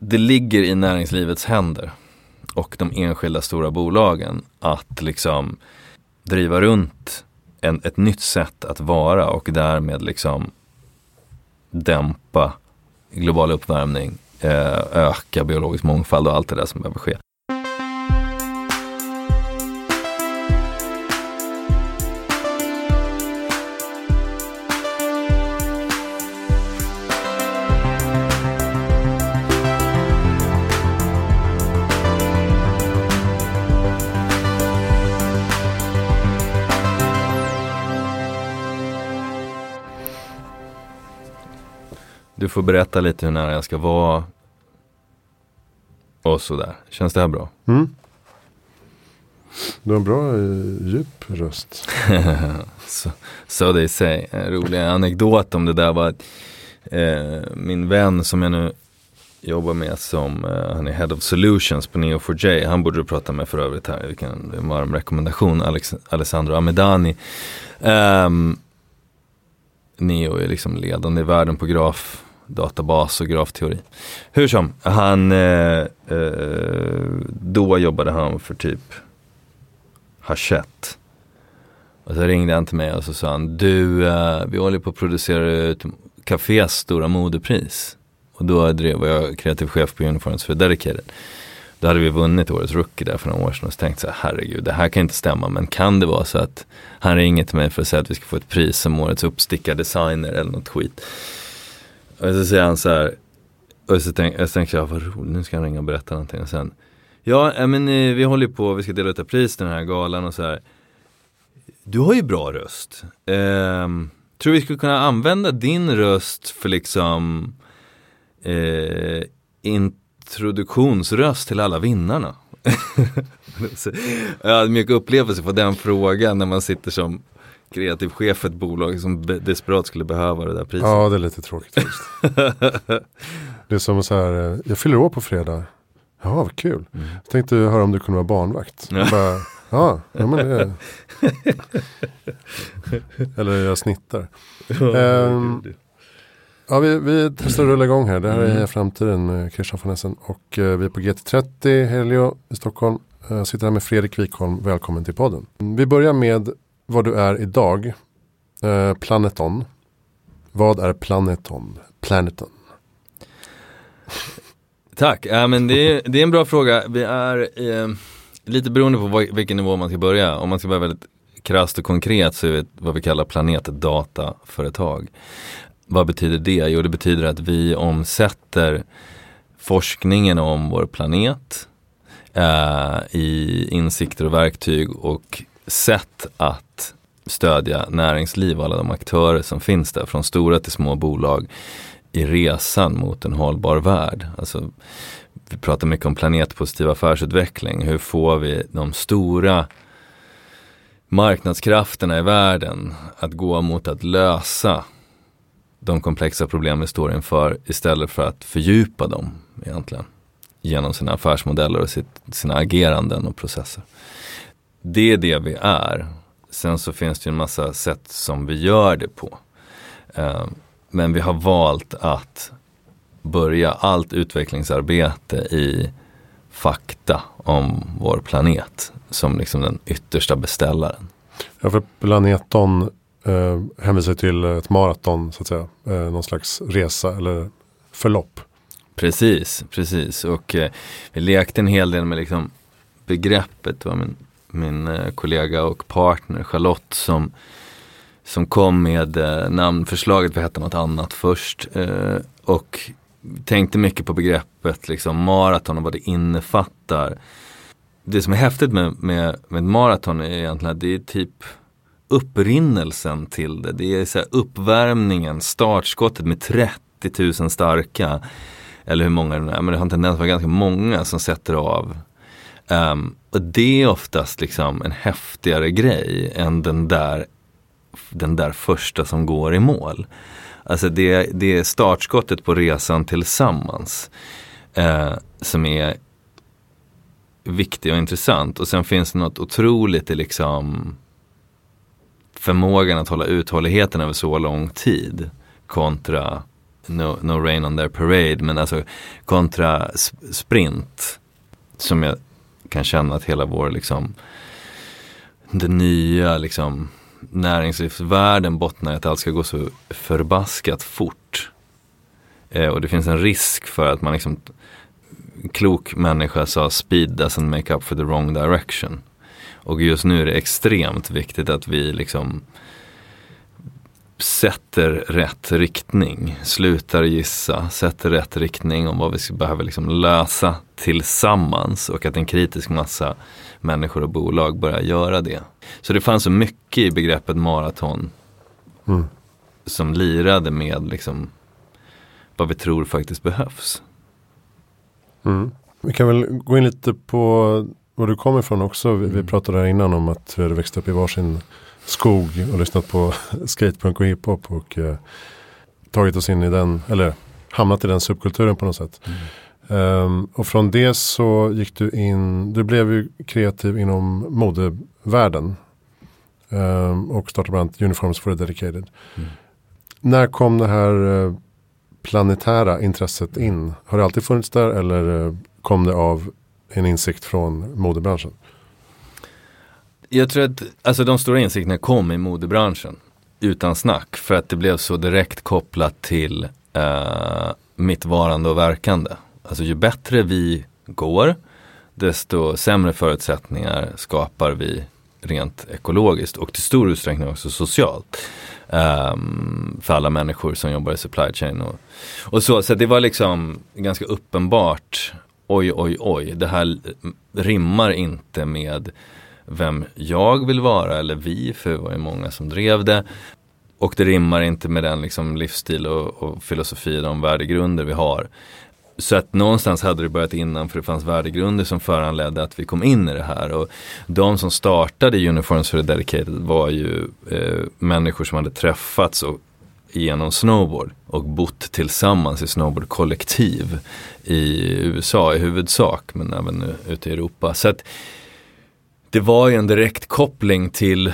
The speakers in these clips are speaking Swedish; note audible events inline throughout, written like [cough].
det ligger i näringslivets händer och de enskilda stora bolagen att liksom driva runt en, ett nytt sätt att vara och därmed liksom dämpa global uppvärmning, eh, öka biologisk mångfald och allt det där som behöver ske. Får berätta lite hur nära jag ska vara. Och sådär. Känns det här bra? Mm. Du har en bra eh, djup röst. [laughs] så, so they say. En rolig anekdot om det där var att eh, min vän som jag nu jobbar med som, eh, han är Head of Solutions på Neo4j. Han borde du prata med för övrigt här. Vilken varm rekommendation. Alex, Alessandro Amedani. Um, Neo är liksom ledande i världen på graf databas och grafteori. Hur som, han, eh, eh, då jobbade han för typ Hachette. Och så ringde han till mig och så sa han, du, eh, vi håller på att producera ut Cafés stora modepris. Och då drev jag kreativ chef på Uniforms för Dedicated. Då hade vi vunnit årets rookie där för några år sedan och så tänkte jag herregud det här kan inte stämma men kan det vara så att han ringer till mig för att säga att vi ska få ett pris som årets uppstickardesigner eller något skit. Och så säger han så här, och så tänker jag, tänk, vad roligt, nu ska han ringa och berätta någonting. Och sen, ja men eh, vi håller på, vi ska dela ut ett pris den här galan och så här. Du har ju bra röst. Ehm, tror vi skulle kunna använda din röst för liksom eh, introduktionsröst till alla vinnarna. [laughs] jag hade mycket upplevelse på den frågan när man sitter som kreativ chef för ett bolag som desperat skulle behöva det där priset. Ja, det är lite tråkigt faktiskt. [laughs] det är som så här, eh, jag fyller år på fredag. Ja, vad kul. Mm. Jag tänkte höra om du kunde vara barnvakt. [laughs] Jag bara, ja, ja men det Eller jag snittar. [laughs] um, ja, vi, vi testar att rulla igång här. Det här är mm. framtiden med Christian von Essen. Och uh, vi är på GT30 Helio i Stockholm. Jag sitter här med Fredrik Wikholm. Välkommen till podden. Vi börjar med vad du är idag. Eh, Planeton. Vad är Planeton? Planeton. Tack, äh, men det, är, det är en bra fråga. Vi är eh, lite beroende på vad, vilken nivå man ska börja. Om man ska vara väldigt krasst och konkret så är vi vad vi kallar planetdataföretag. Vad betyder det? Jo, det betyder att vi omsätter forskningen om vår planet eh, i insikter och verktyg och sätt att stödja näringsliv och alla de aktörer som finns där, från stora till små bolag i resan mot en hållbar värld. Alltså, vi pratar mycket om planetpositiv affärsutveckling. Hur får vi de stora marknadskrafterna i världen att gå mot att lösa de komplexa problem vi står inför istället för att fördjupa dem egentligen genom sina affärsmodeller och sitt, sina ageranden och processer det är det vi är. Sen så finns det en massa sätt som vi gör det på. Eh, men vi har valt att börja allt utvecklingsarbete i fakta om vår planet som liksom den yttersta beställaren. Ja, för planeton eh, hänvisar till ett maraton så att säga. Eh, någon slags resa eller förlopp. Precis, precis. Och eh, vi lekte en hel del med liksom begreppet. Va? Men min eh, kollega och partner Charlotte som, som kom med eh, namnförslaget, vi hette något annat först. Eh, och tänkte mycket på begreppet liksom maraton och vad det innefattar. Det som är häftigt med, med, med maraton är egentligen att det är typ upprinnelsen till det. Det är så uppvärmningen, startskottet med 30 000 starka. Eller hur många det är, men det har en tendens att vara ganska många som sätter av Um, och det är oftast liksom en häftigare grej än den där, den där första som går i mål. Alltså det, det är startskottet på resan tillsammans uh, som är viktig och intressant. Och sen finns det något otroligt i liksom förmågan att hålla uthålligheten över så lång tid kontra no, no rain on their parade. Men alltså kontra sprint. Som jag kan känna att hela vår liksom den nya liksom näringslivsvärlden bottnar i att allt ska gå så förbaskat fort. Eh, och det finns en risk för att man liksom klok människa sa speed doesn't make up for the wrong direction. Och just nu är det extremt viktigt att vi liksom sätter rätt riktning, slutar gissa, sätter rätt riktning om vad vi behöver liksom lösa tillsammans och att en kritisk massa människor och bolag börjar göra det. Så det fanns så mycket i begreppet maraton mm. som lirade med liksom vad vi tror faktiskt behövs. Mm. Vi kan väl gå in lite på var du kommer ifrån också. Vi, vi mm. pratade här innan om att vi hade växt upp i varsin skog och lyssnat på [laughs] skatepunk och hiphop och eh, tagit oss in i den, eller hamnat i den subkulturen på något sätt. Mm. Um, och från det så gick du in, du blev ju kreativ inom modevärlden. Um, och startade bland annat Uniforms for the Dedicated. Mm. När kom det här uh, planetära intresset in? Har det alltid funnits där eller uh, kom det av en insikt från modebranschen? Jag tror att alltså, de stora insikterna kom i modebranschen. Utan snack. För att det blev så direkt kopplat till eh, mitt varande och verkande. Alltså ju bättre vi går, desto sämre förutsättningar skapar vi rent ekologiskt och till stor utsträckning också socialt. Um, för alla människor som jobbar i supply chain och, och så. Så det var liksom ganska uppenbart, oj oj oj, det här rimmar inte med vem jag vill vara eller vi, för det var ju många som drev det. Och det rimmar inte med den liksom livsstil och, och filosofi, de värdegrunder vi har. Så att någonstans hade det börjat innan för det fanns värdegrunder som föranledde att vi kom in i det här. Och de som startade Uniforms for the Dedicated var ju eh, människor som hade träffats och, genom snowboard och bott tillsammans i snowboardkollektiv i USA i huvudsak men även ute i Europa. Så att det var ju en direkt koppling till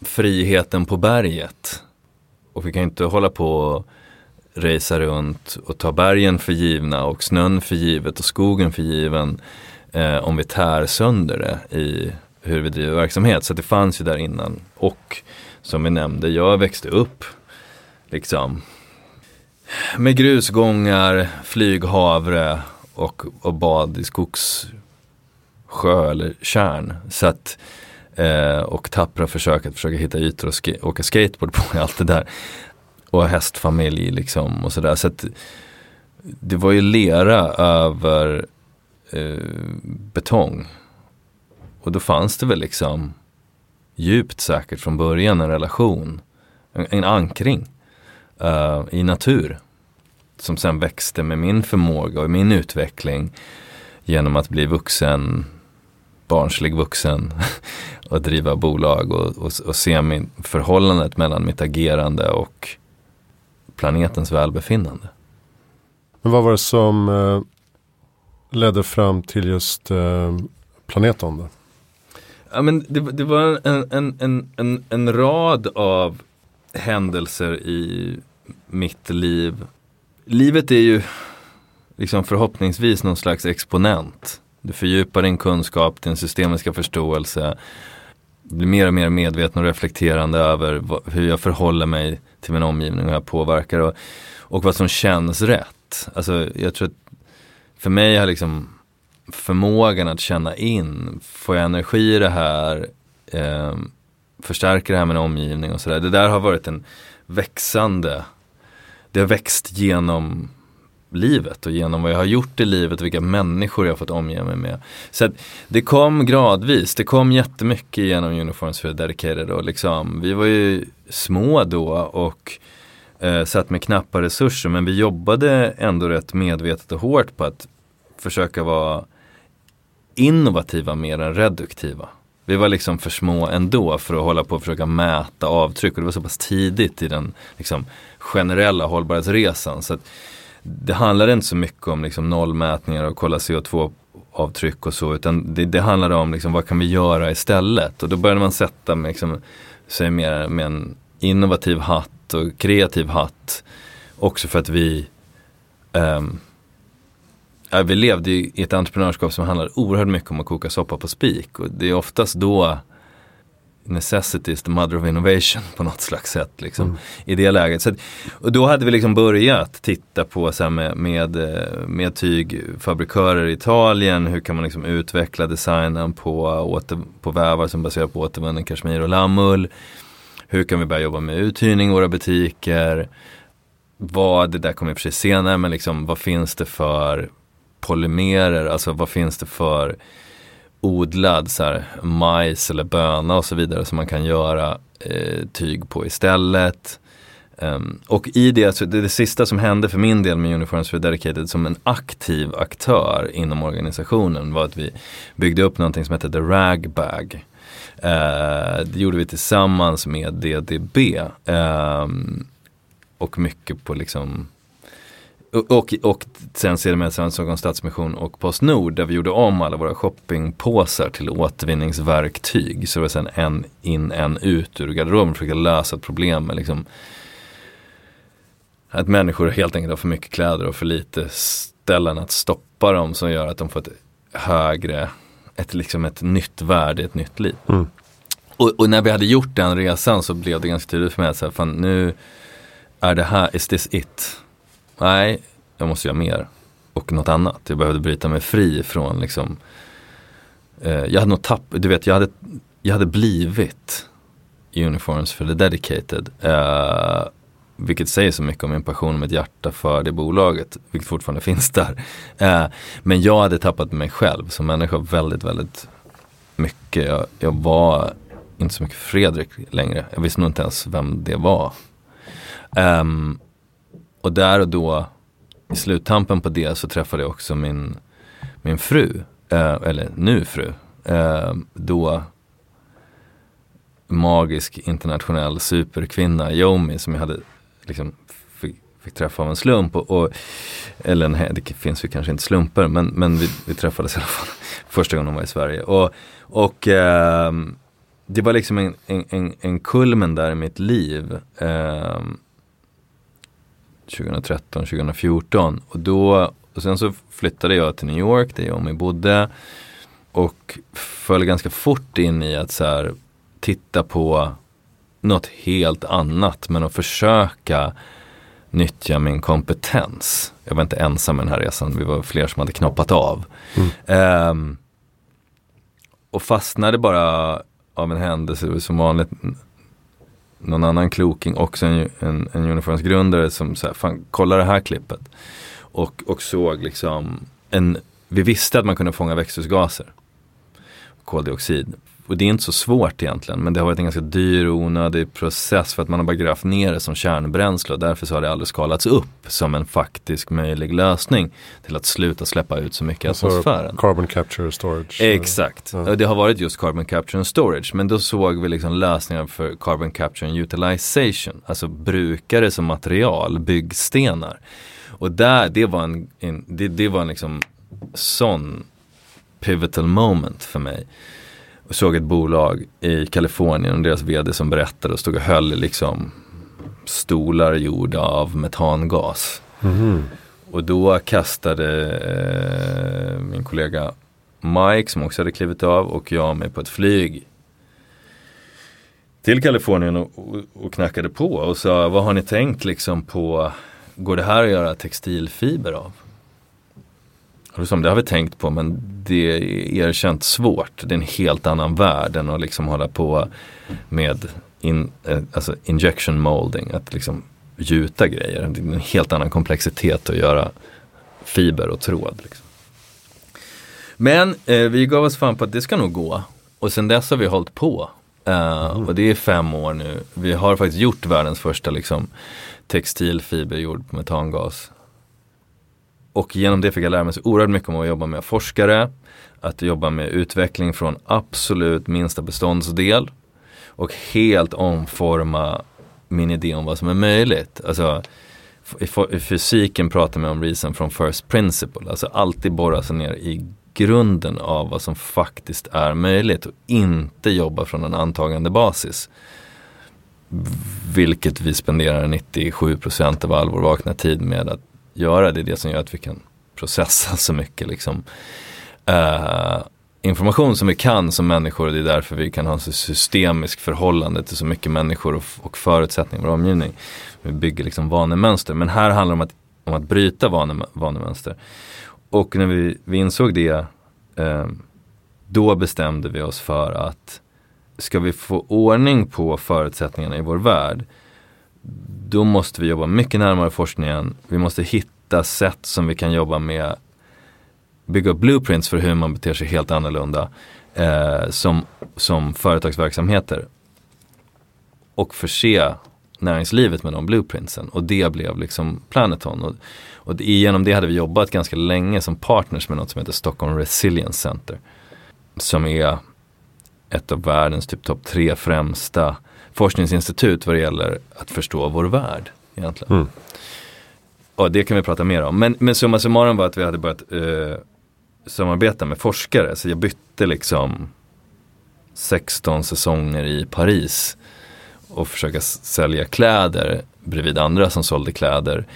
friheten på berget. Och vi kan inte hålla på och resa runt och ta bergen för givna och snön för givet och skogen för given eh, om vi tär sönder det i hur vi driver verksamhet. Så det fanns ju där innan. Och som vi nämnde, jag växte upp liksom med grusgångar, flyghavre och, och bad i skogs sjö eller kärn. Så att, eh, och tappra försök att försöka hitta ytor och sk åka skateboard på [laughs] allt det där och hästfamilj liksom och sådär. Så att det var ju lera över eh, betong. Och då fanns det väl liksom djupt säkert från början en relation, en, en ankring uh, i natur. Som sen växte med min förmåga och min utveckling genom att bli vuxen, barnslig vuxen [laughs] och driva bolag och, och, och se min, förhållandet mellan mitt agerande och planetens välbefinnande. Men vad var det som eh, ledde fram till just eh, Planeton? Då? Ja, men det, det var en, en, en, en, en rad av händelser i mitt liv. Livet är ju liksom förhoppningsvis någon slags exponent. Du fördjupar din kunskap, din systemiska förståelse. Du blir mer och mer medveten och reflekterande över vad, hur jag förhåller mig till min omgivning och hur jag påverkar och, och vad som känns rätt. Alltså jag tror att för mig har liksom förmågan att känna in, får jag energi i det här, eh, förstärker det här med min omgivning och sådär. Det där har varit en växande, det har växt genom livet och genom vad jag har gjort i livet och vilka människor jag har fått omge mig med. Så det kom gradvis, det kom jättemycket genom Uniforms för Dedicated och liksom, vi var ju små då och eh, satt med knappa resurser men vi jobbade ändå rätt medvetet och hårt på att försöka vara innovativa mer än reduktiva. Vi var liksom för små ändå för att hålla på och försöka mäta avtryck och det var så pass tidigt i den liksom, generella hållbarhetsresan. Så att, det handlar inte så mycket om liksom nollmätningar och kolla CO2-avtryck och så utan det, det handlar om liksom, vad kan vi göra istället och då började man sätta med, liksom, sig mer med en innovativ hatt och kreativ hatt också för att vi um, ja, vi levde i ett entreprenörskap som handlar oerhört mycket om att koka soppa på spik. Och det är oftast då necessity is the mother of innovation på något slags sätt. Liksom, mm. I det läget. Så, och då hade vi liksom börjat titta på så med, med, eh, med tygfabrikörer i Italien. Hur kan man liksom utveckla designen på, åter, på vävar som baserar på återvunnen kashmir och lammull. Hur kan vi börja jobba med uthyrning i våra butiker. Vad, det där kommer i och för sig senare, men liksom, vad finns det för polymerer, alltså vad finns det för odlad så här, majs eller böna och så vidare som man kan göra eh, tyg på istället. Um, och i det, alltså, det, det sista som hände för min del med Uniforms for Dedicated som en aktiv aktör inom organisationen var att vi byggde upp någonting som hette The Rag Bag. Uh, det gjorde vi tillsammans med DDB. Um, ehm, och mycket på liksom och, och sen ser det med Stockholms Stadsmission och Postnord där vi gjorde om alla våra shoppingpåsar till återvinningsverktyg. Så det var sen en in, en ut ur garderoben för att lösa ett problem med liksom att människor helt enkelt har för mycket kläder och för lite ställen att stoppa dem som gör att de får ett högre, ett, liksom ett nytt värde, ett nytt liv. Mm. Och, och, när vi hade gjort den resan så blev det ganska tydligt för mig att fan, nu är det här, is this it? Nej, jag måste göra mer. Och något annat. Jag behövde bryta mig fri från liksom eh, Jag hade nog tappat, du vet jag hade, jag hade blivit Uniforms för the Dedicated. Eh, vilket säger så mycket om min passion och mitt hjärta för det bolaget. Vilket fortfarande [laughs] finns där. Eh, men jag hade tappat mig själv som människa väldigt, väldigt mycket. Jag, jag var inte så mycket Fredrik längre. Jag visste nog inte ens vem det var. Um, och där och då i sluttampen på det så träffade jag också min, min fru, eh, eller nu fru, eh, då magisk internationell superkvinna Yomi som jag hade liksom fick, fick träffa av en slump. Och, och, eller nej, det finns ju kanske inte slumper men, men vi, vi träffades i alla fall [laughs] första gången hon var i Sverige. Och, och eh, det var liksom en, en, en kulmen där i mitt liv. Eh, 2013, 2014. Och, då, och sen så flyttade jag till New York där jag och mig bodde. Och föll ganska fort in i att så här, titta på något helt annat men att försöka nyttja min kompetens. Jag var inte ensam med den här resan, vi var fler som hade knoppat av. Mm. Um, och fastnade bara av en händelse som vanligt någon annan kloking, också en, en, en uniformsgrundare som sa, fan kolla det här klippet. Och, och såg liksom en, vi visste att man kunde fånga växthusgaser. Koldioxid och det är inte så svårt egentligen men det har varit en ganska dyr och onödig process för att man har bara grävt ner det som kärnbränsle och därför så har det aldrig skalats upp som en faktisk möjlig lösning till att sluta släppa ut så mycket i alltså atmosfären. Carbon capture storage. Exakt, ja. det har varit just carbon capture and storage men då såg vi liksom lösningar för carbon capture and utilization, alltså brukare som material, byggstenar. Och där, det var en, en det, det var en liksom sån pivotal moment för mig och såg ett bolag i Kalifornien och deras vd som berättade och stod och höll liksom stolar gjorda av metangas. Mm. Och då kastade eh, min kollega Mike som också hade klivit av och jag mig på ett flyg till Kalifornien och, och, och, knackade på och sa vad har ni tänkt liksom på, går det här att göra textilfiber av? Det har vi tänkt på men det är erkänt svårt. Det är en helt annan värld än att liksom hålla på med in, eh, alltså injection molding, att liksom gjuta grejer. Det är en helt annan komplexitet att göra fiber och tråd. Liksom. Men eh, vi gav oss fan på att det ska nog gå. Och sen dess har vi hållit på. Uh, mm. Och det är fem år nu. Vi har faktiskt gjort världens första liksom, textilfiber gjord på metangas. Och genom det fick jag lära mig så oerhört mycket om att jobba med forskare, att jobba med utveckling från absolut minsta beståndsdel och helt omforma min idé om vad som är möjligt. Alltså, i, i fysiken pratar man om reason from first principle, alltså alltid borra sig ner i grunden av vad som faktiskt är möjligt och inte jobba från en antagande basis. vilket vi spenderar 97% av all vår vakna tid med att göra. Det är det som gör att vi kan processa så mycket liksom, eh, information som vi kan som människor. Och Det är därför vi kan ha så systemisk förhållande till så mycket människor och, och förutsättningar i vår omgivning. Vi bygger liksom vanemönster. Men här handlar det om att, om att bryta vane, vanemönster. Och när vi, vi insåg det, eh, då bestämde vi oss för att ska vi få ordning på förutsättningarna i vår värld, då måste vi jobba mycket närmare forskningen. Vi måste hitta sätt som vi kan jobba med, bygga upp blueprints för hur man beter sig helt annorlunda eh, som, som företagsverksamheter. Och förse näringslivet med de blueprintsen. Och det blev liksom Planeton. Och, och genom det hade vi jobbat ganska länge som partners med något som heter Stockholm Resilience Center. Som är ett av världens typ topp tre främsta forskningsinstitut vad det gäller att förstå vår värld. egentligen. Mm. Och det kan vi prata mer om. Men, men summa summarum var att vi hade börjat eh, samarbeta med forskare. Så jag bytte liksom 16 säsonger i Paris och försöka sälja kläder bredvid andra som sålde kläder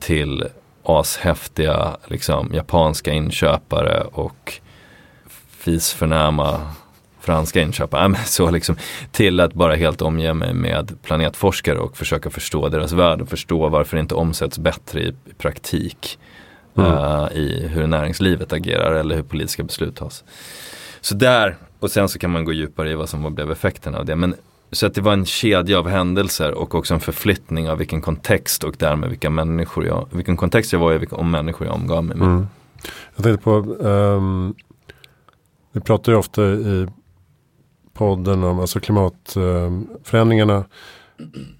till ashäftiga liksom, japanska inköpare och fisförnäma franska inköpare. Äh, så liksom, till att bara helt omge mig med planetforskare och försöka förstå deras värld och förstå varför det inte omsätts bättre i, praktik. Mm. Uh, I hur näringslivet agerar eller hur politiska beslut tas. Så där, och sen så kan man gå djupare i vad som blev effekterna av det. Men så att det var en kedja av händelser och också en förflyttning av vilken kontext och därmed vilka människor jag, vilken kontext jag var i vilka, om människor jag omgav mig med. Mm. Jag tänkte på, um, vi pratar ju ofta i podden om alltså klimatförändringarna eh,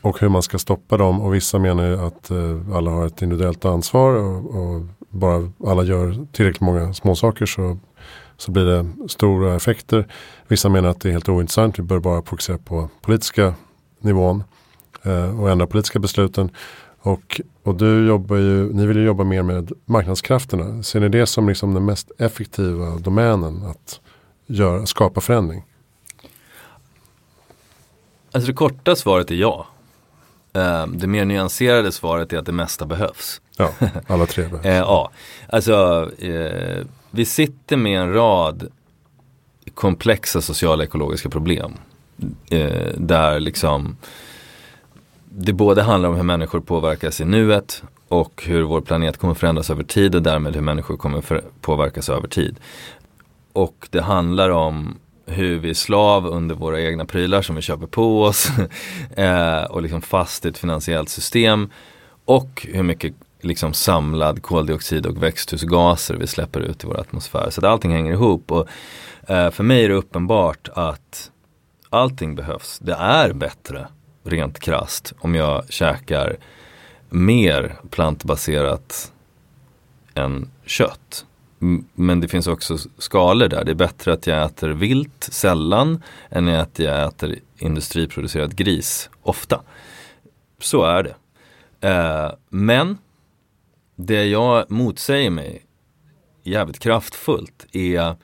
och hur man ska stoppa dem. Och vissa menar ju att eh, alla har ett individuellt ansvar och, och bara alla gör tillräckligt många småsaker så så blir det stora effekter. Vissa menar att det är helt ointressant. Vi bör bara fokusera på politiska nivån eh, och ändra politiska besluten. Och, och du jobbar ju, ni vill ju jobba mer med marknadskrafterna. Ser ni det som liksom den mest effektiva domänen att göra, skapa förändring? Alltså det korta svaret är ja. Eh, det mer nyanserade svaret är att det mesta behövs. Ja, [laughs] alla tre behövs. Eh, ja, alltså vi sitter med en rad komplexa sociala ekologiska problem. Eh, där liksom det både handlar om hur människor påverkas i nuet och hur vår planet kommer förändras över tid och därmed hur människor kommer påverkas över tid. Och det handlar om hur vi är slav under våra egna prylar som vi köper på oss [laughs] eh, och liksom fast i ett finansiellt system. Och hur mycket liksom samlad koldioxid och växthusgaser vi släpper ut i vår atmosfär. Så att allting hänger ihop. Och, eh, för mig är det uppenbart att allting behövs. Det är bättre, rent krast, om jag käkar mer plantbaserat än kött. Men det finns också skalor där. Det är bättre att jag äter vilt sällan än att jag äter industriproducerad gris ofta. Så är det. Eh, men det jag motsäger mig jävligt kraftfullt är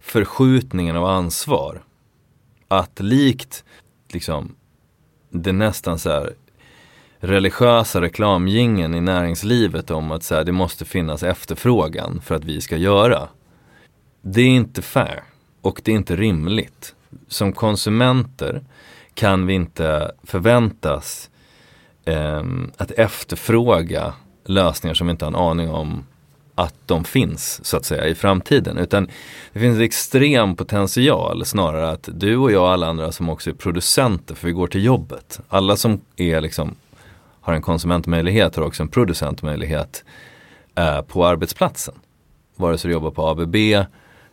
förskjutningen av ansvar. Att likt liksom det nästan så här religiösa reklamgingen i näringslivet om att så här, det måste finnas efterfrågan för att vi ska göra. Det är inte fair och det är inte rimligt. Som konsumenter kan vi inte förväntas eh, att efterfråga lösningar som vi inte har en aning om att de finns så att säga i framtiden. Utan det finns en extrem potential snarare att du och jag och alla andra som också är producenter, för vi går till jobbet. Alla som är liksom, har en konsumentmöjlighet har också en producentmöjlighet eh, på arbetsplatsen. Vare sig du jobbar på ABB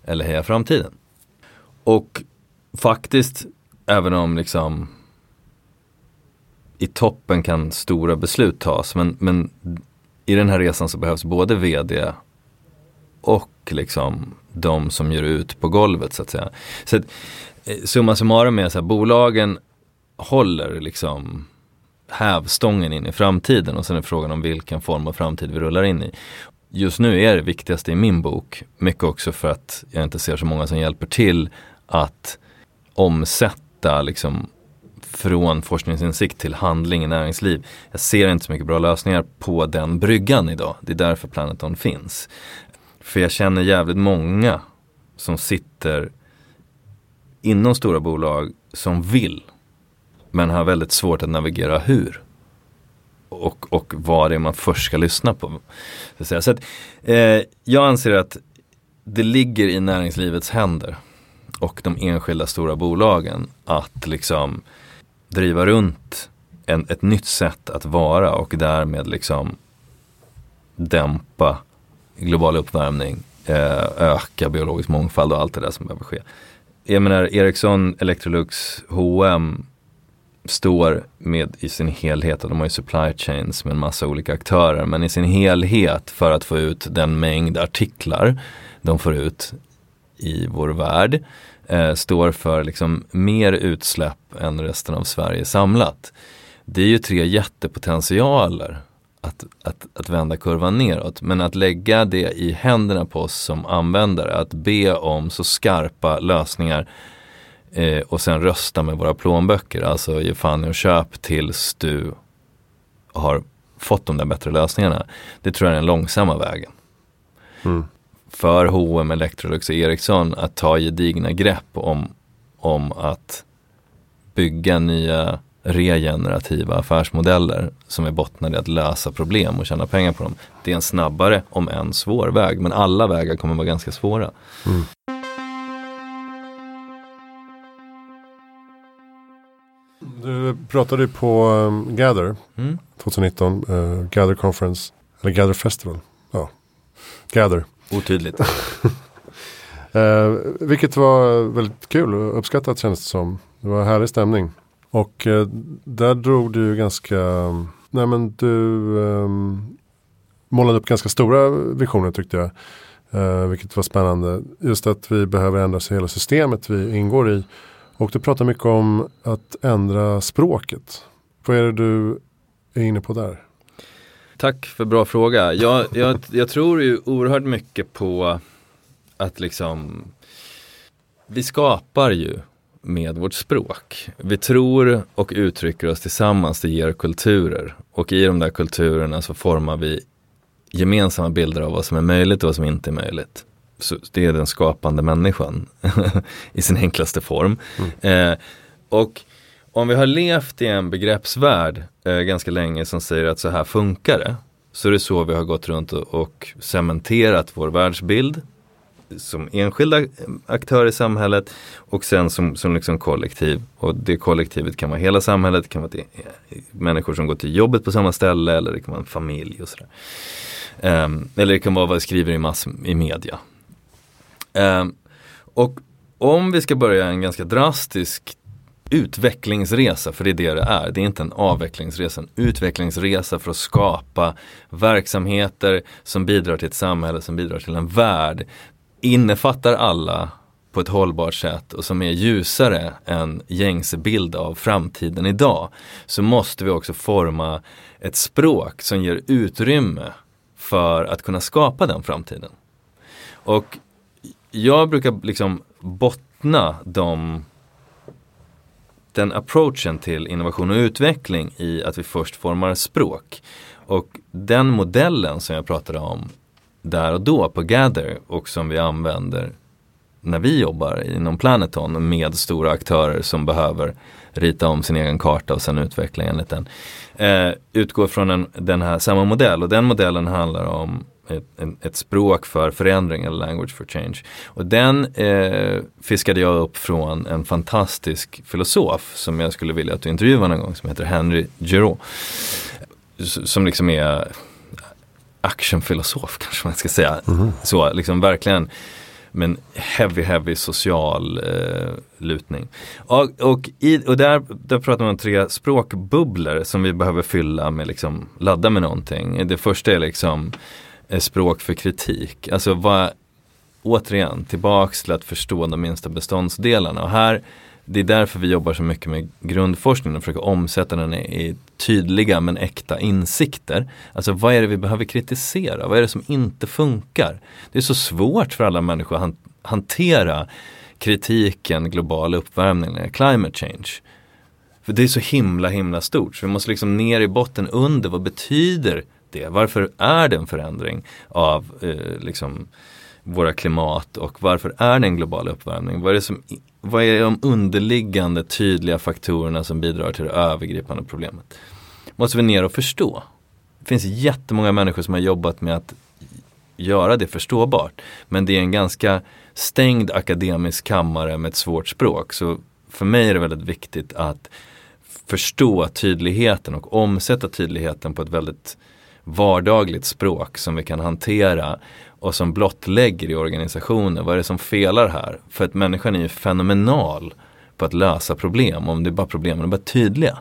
eller Heja Framtiden. Och faktiskt, även om liksom i toppen kan stora beslut tas, men, men i den här resan så behövs både vd och liksom de som gör ut på golvet så att säga. Så att, eh, summa summarum är så här, bolagen håller liksom hävstången in i framtiden och sen är frågan om vilken form av framtid vi rullar in i. Just nu är det viktigaste i min bok, mycket också för att jag inte ser så många som hjälper till att omsätta liksom från forskningsinsikt till handling i näringsliv. Jag ser inte så mycket bra lösningar på den bryggan idag. Det är därför Planeton finns. För jag känner jävligt många som sitter inom stora bolag som vill men har väldigt svårt att navigera hur. Och, och vad det är man först ska lyssna på. Så att, eh, jag anser att det ligger i näringslivets händer och de enskilda stora bolagen att liksom driva runt en, ett nytt sätt att vara och därmed liksom dämpa global uppvärmning, eh, öka biologisk mångfald och allt det där som behöver ske. Jag menar Ericsson, Electrolux, H&M står med i sin helhet, och de har ju supply chains med en massa olika aktörer, men i sin helhet för att få ut den mängd artiklar de får ut i vår värld eh, står för liksom mer utsläpp än resten av Sverige samlat. Det är ju tre jättepotentialer att, att, att vända kurvan neråt. Men att lägga det i händerna på oss som användare, att be om så skarpa lösningar eh, och sen rösta med våra plånböcker. Alltså ge fan och köp tills du har fått de där bättre lösningarna. Det tror jag är den långsamma vägen. Mm för H&M, Electrolux och Ericsson att ta gedigna grepp om, om att bygga nya regenerativa affärsmodeller som är bottnade i att lösa problem och tjäna pengar på dem. Det är en snabbare, om än svår väg, men alla vägar kommer vara ganska svåra. Mm. Du pratade på um, Gather mm. 2019, uh, Gather Conference, eller Gather Festival. Ja, Gather. Otydligt. [laughs] eh, vilket var väldigt kul och uppskattat kändes det som. Det var härlig stämning. Och eh, där drog du ganska, nej men du eh, målade upp ganska stora visioner tyckte jag. Eh, vilket var spännande. Just att vi behöver ändra hela systemet vi ingår i. Och du pratar mycket om att ändra språket. Vad är det du är inne på där? Tack för bra fråga. Jag, jag, jag tror ju oerhört mycket på att liksom vi skapar ju med vårt språk. Vi tror och uttrycker oss tillsammans, det ger kulturer. Och i de där kulturerna så formar vi gemensamma bilder av vad som är möjligt och vad som inte är möjligt. Det är den skapande människan [laughs] i sin enklaste form. Mm. Eh, och om vi har levt i en begreppsvärld eh, ganska länge som säger att så här funkar det. Så är det så vi har gått runt och, och cementerat vår världsbild som enskilda eh, aktörer i samhället och sen som, som liksom kollektiv. Och det kollektivet kan vara hela samhället, det kan vara det, eh, människor som går till jobbet på samma ställe eller det kan vara en familj och sådär. Um, eller det kan vara vad vi skriver i, mass, i media. Ehm, och om vi ska börja en ganska drastisk utvecklingsresa, för det är det det är. Det är inte en avvecklingsresa, en utvecklingsresa för att skapa verksamheter som bidrar till ett samhälle, som bidrar till en värld. Innefattar alla på ett hållbart sätt och som är ljusare än gängse bild av framtiden idag. Så måste vi också forma ett språk som ger utrymme för att kunna skapa den framtiden. Och jag brukar liksom bottna de den approachen till innovation och utveckling i att vi först formar språk. Och den modellen som jag pratade om där och då på Gather och som vi använder när vi jobbar inom Planeton med stora aktörer som behöver rita om sin egen karta och sen utveckla enligt den. Eh, utgår från en, den här samma modell och den modellen handlar om ett, ett, språk för förändring eller language for change. Och den eh, fiskade jag upp från en fantastisk filosof som jag skulle vilja att du intervjuar någon gång som heter Henry Giraud. Som liksom är actionfilosof [laughs] kanske man ska säga. Mm. Så liksom verkligen men heavy, heavy social eh, lutning. Och, och, i, och där, där pratar man om tre språkbubblor som vi behöver fylla med, liksom, ladda med någonting. Det första är liksom Eh, språk för kritik. Alltså vad, återigen, tillbaks till att förstå de minsta beståndsdelarna. Och här, det är därför vi jobbar så mycket med grundforskning och försöker omsätta den i tydliga men äkta insikter. Alltså vad är det vi behöver kritisera? Vad är det som inte funkar? Det är så svårt för alla människor att hantera kritiken global uppvärmning, climate change. För det är så himla himla stort. Så vi måste liksom ner i botten under vad betyder det? Varför är det en förändring av eh, liksom våra klimat och varför är det en global uppvärmning? Vad är, det som, vad är de underliggande tydliga faktorerna som bidrar till det övergripande problemet? Måste vi ner och förstå. Det finns jättemånga människor som har jobbat med att göra det förståbart. Men det är en ganska stängd akademisk kammare med ett svårt språk. Så för mig är det väldigt viktigt att förstå tydligheten och omsätta tydligheten på ett väldigt vardagligt språk som vi kan hantera och som blottlägger i organisationen. Vad är det som felar här? För att människan är ju fenomenal på att lösa problem om det är bara problemen är bara tydliga.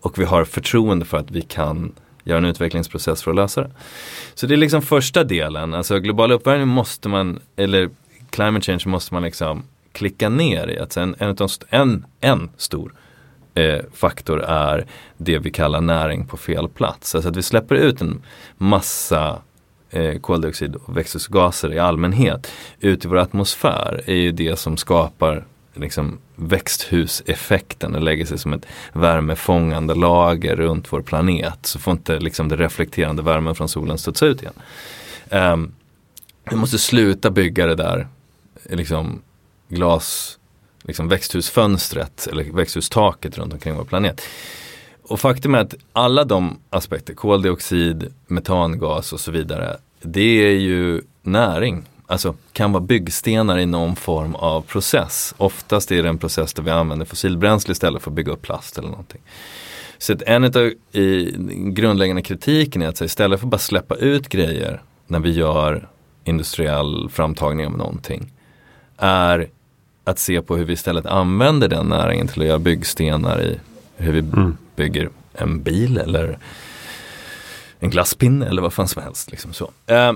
Och vi har förtroende för att vi kan göra en utvecklingsprocess för att lösa det. Så det är liksom första delen, alltså global uppvärmning måste man, eller climate change måste man liksom klicka ner i. Att en, en, en, en stor eh, faktor är det vi kallar näring på fel plats. Alltså att vi släpper ut en massa eh, koldioxid och växthusgaser i allmänhet ut i vår atmosfär är ju det som skapar liksom växthuseffekten. Det lägger sig som ett värmefångande lager runt vår planet. Så får inte liksom det reflekterande värmen från solen studsa ut igen. Eh, vi måste sluta bygga det där liksom glas, liksom växthusfönstret eller växthustaket runt omkring vår planet. Och faktum är att alla de aspekter, koldioxid, metangas och så vidare, det är ju näring. Alltså kan vara byggstenar i någon form av process. Oftast är det en process där vi använder fossilbränsle istället för att bygga upp plast eller någonting. Så att en av i grundläggande kritiken är att så istället för att bara släppa ut grejer när vi gör industriell framtagning av någonting är att se på hur vi istället använder den näringen till att göra byggstenar i hur vi mm. bygger en bil eller en glasspinne eller vad fan som helst. Liksom så. Eh,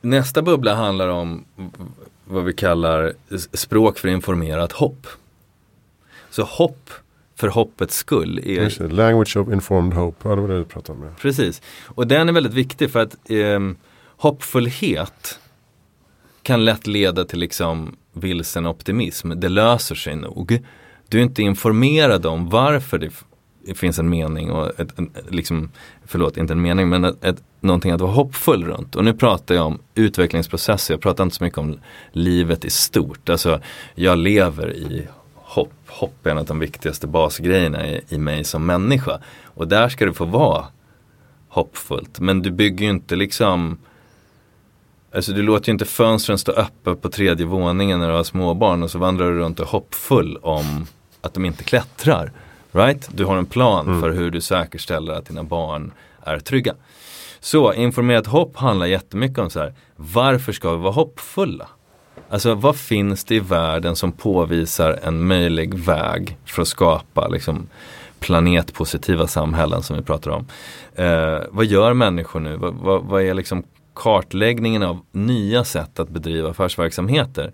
nästa bubbla handlar om vad vi kallar språk för informerat hopp. Så hopp för hoppets skull. Är... Language of informed hope, ja det var det du pratade om. Precis, och den är väldigt viktig för att eh, hoppfullhet kan lätt leda till liksom vilsen optimism. Det löser sig nog. Du är inte informerad om varför det finns en mening och ett, en, liksom, förlåt, inte en mening men ett, ett, någonting att vara hoppfull runt. Och nu pratar jag om utvecklingsprocesser, jag pratar inte så mycket om livet i stort. Alltså, jag lever i hopp. Hopp är en av de viktigaste basgrejerna i, i mig som människa. Och där ska det få vara hoppfullt. Men du bygger ju inte liksom Alltså du låter ju inte fönstren stå öppna på tredje våningen när du har småbarn och så vandrar du runt och hoppfull om att de inte klättrar. Right? Du har en plan mm. för hur du säkerställer att dina barn är trygga. Så informerat hopp handlar jättemycket om så här, varför ska vi vara hoppfulla? Alltså vad finns det i världen som påvisar en möjlig väg för att skapa liksom, planetpositiva samhällen som vi pratar om. Eh, vad gör människor nu? Vad, vad, vad, är liksom kartläggningen av nya sätt att bedriva affärsverksamheter?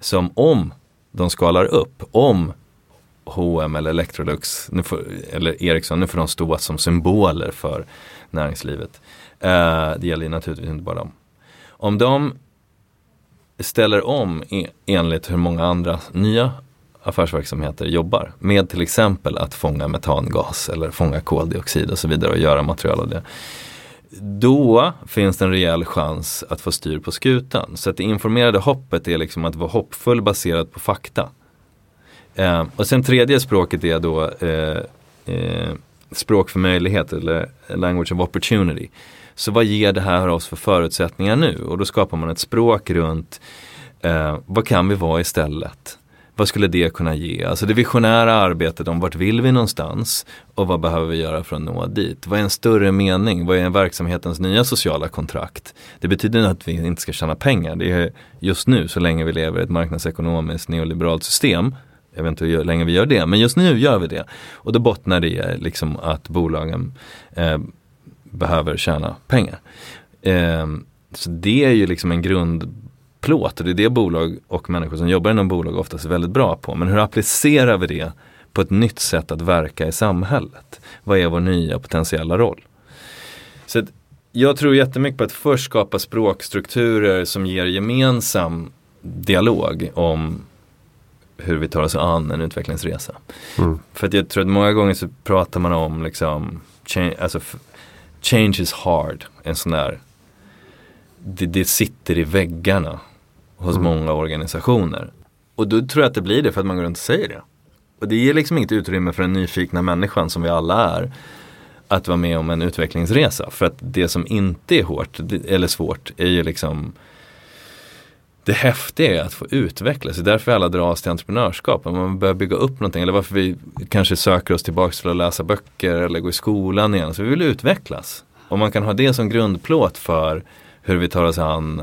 Som om de skalar upp, om H&M eller Electrolux nu får, eller Ericsson, nu får de stå som symboler för näringslivet. Eh, det gäller naturligtvis inte bara dem. Om de ställer om e, enligt hur många andra nya affärsverksamheter jobbar med till exempel att fånga metangas eller fånga koldioxid och så vidare och göra material av det. Då finns det en rejäl chans att få styr på skutan. Så att det informerade hoppet är liksom att vara hoppfull baserat på fakta. Eh, och sen tredje språket är då eh, eh, språk för möjlighet eller language of opportunity. Så vad ger det här oss för förutsättningar nu? Och då skapar man ett språk runt eh, vad kan vi vara istället? Vad skulle det kunna ge? Alltså det visionära arbetet om vart vill vi någonstans och vad behöver vi göra för att nå dit? Vad är en större mening? Vad är verksamhetens nya sociala kontrakt? Det betyder att vi inte ska tjäna pengar. Det är just nu, så länge vi lever i ett marknadsekonomiskt neoliberalt system, jag vet inte hur länge vi gör det, men just nu gör vi det. Och då bottnar det liksom att bolagen eh, behöver tjäna pengar. Eh, så det är ju liksom en grund grundplåt och det är det bolag och människor som jobbar inom bolag oftast är väldigt bra på. Men hur applicerar vi det på ett nytt sätt att verka i samhället? Vad är vår nya potentiella roll? Så jag tror jättemycket på att först skapa språkstrukturer som ger gemensam dialog om hur vi tar oss an en utvecklingsresa. Mm. För att jag tror att många gånger så pratar man om liksom, change, alltså, change is hard, en sån där, det, det sitter i väggarna hos mm. många organisationer. Och då tror jag att det blir det för att man går runt och säger det. Och det ger liksom inget utrymme för den nyfikna människan som vi alla är att vara med om en utvecklingsresa. För att det som inte är hårt eller svårt är ju liksom det häftiga är att få utvecklas. Det är därför alla dras till entreprenörskap. Om man börjar bygga upp någonting eller varför vi kanske söker oss tillbaka till att läsa böcker eller gå i skolan igen. Så vi vill utvecklas. Om man kan ha det som grundplåt för hur vi tar oss an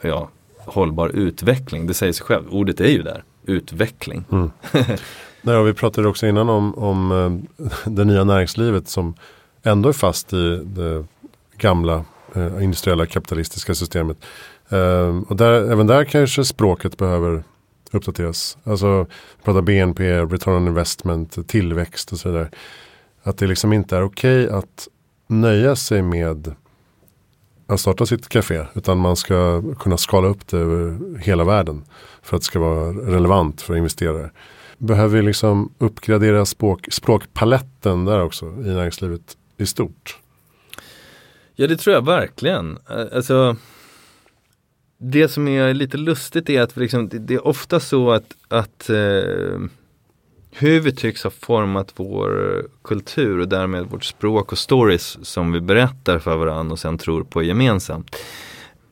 ja, hållbar utveckling. Det säger sig själv, ordet är ju där, utveckling. Mm. [laughs] Nej, och vi pratade också innan om, om eh, det nya näringslivet som ändå är fast i det gamla eh, industriella kapitalistiska systemet. Eh, och där, även där kanske språket behöver uppdateras. Alltså prata BNP, return on investment, tillväxt och så vidare. Att det liksom inte är okej okay att nöja sig med att starta sitt café. Utan man ska kunna skala upp det över hela världen. För att det ska vara relevant för investerare. Behöver vi liksom uppgradera språk, språkpaletten där också i näringslivet i stort? Ja det tror jag verkligen. Eh, alltså, det som är lite lustigt är att liksom, det är ofta så att, att eh, hur vi tycks ha format vår kultur och därmed vårt språk och stories som vi berättar för varandra och sen tror på gemensamt.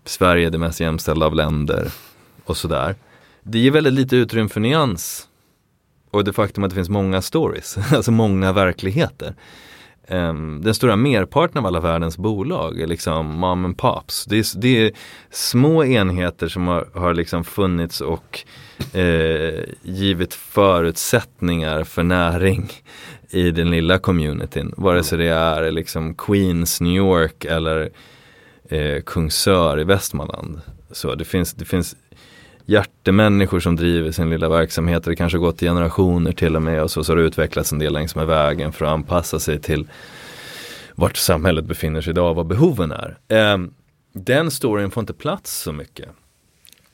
Sverige är det mest jämställda av länder och sådär. Det ger väldigt lite utrymme för nyans. Och det faktum att det finns många stories, [laughs] alltså många verkligheter. Um, den stora merparten av alla världens bolag är liksom mom and pops. Det är, det är små enheter som har, har liksom funnits och eh, givit förutsättningar för näring i den lilla communityn. Vare sig det är liksom Queens, New York eller eh, Kungsör i Västmanland. Så det finns, det finns hjärtemänniskor som driver sin lilla verksamhet. Det kanske har gått i generationer till och med och så, så har det utvecklats en del längs med vägen för att anpassa sig till vart samhället befinner sig idag och vad behoven är. Eh, den storyn får inte plats så mycket.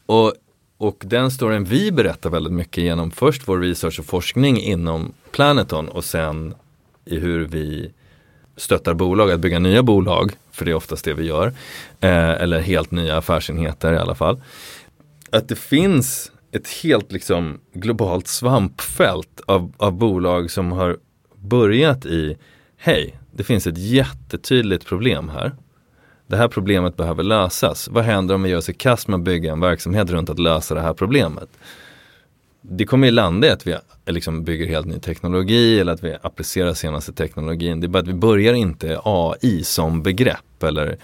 Och, och den storyn vi berättar väldigt mycket genom först vår research och forskning inom Planeton och sen i hur vi stöttar bolag att bygga nya bolag, för det är oftast det vi gör, eh, eller helt nya affärsenheter i alla fall att det finns ett helt liksom globalt svampfält av, av bolag som har börjat i Hej, det finns ett jättetydligt problem här. Det här problemet behöver lösas. Vad händer om vi gör sig kast med att bygga en verksamhet runt att lösa det här problemet? Det kommer ju landa i att vi liksom bygger helt ny teknologi eller att vi applicerar senaste teknologin. Det är bara att vi börjar inte AI som begrepp eller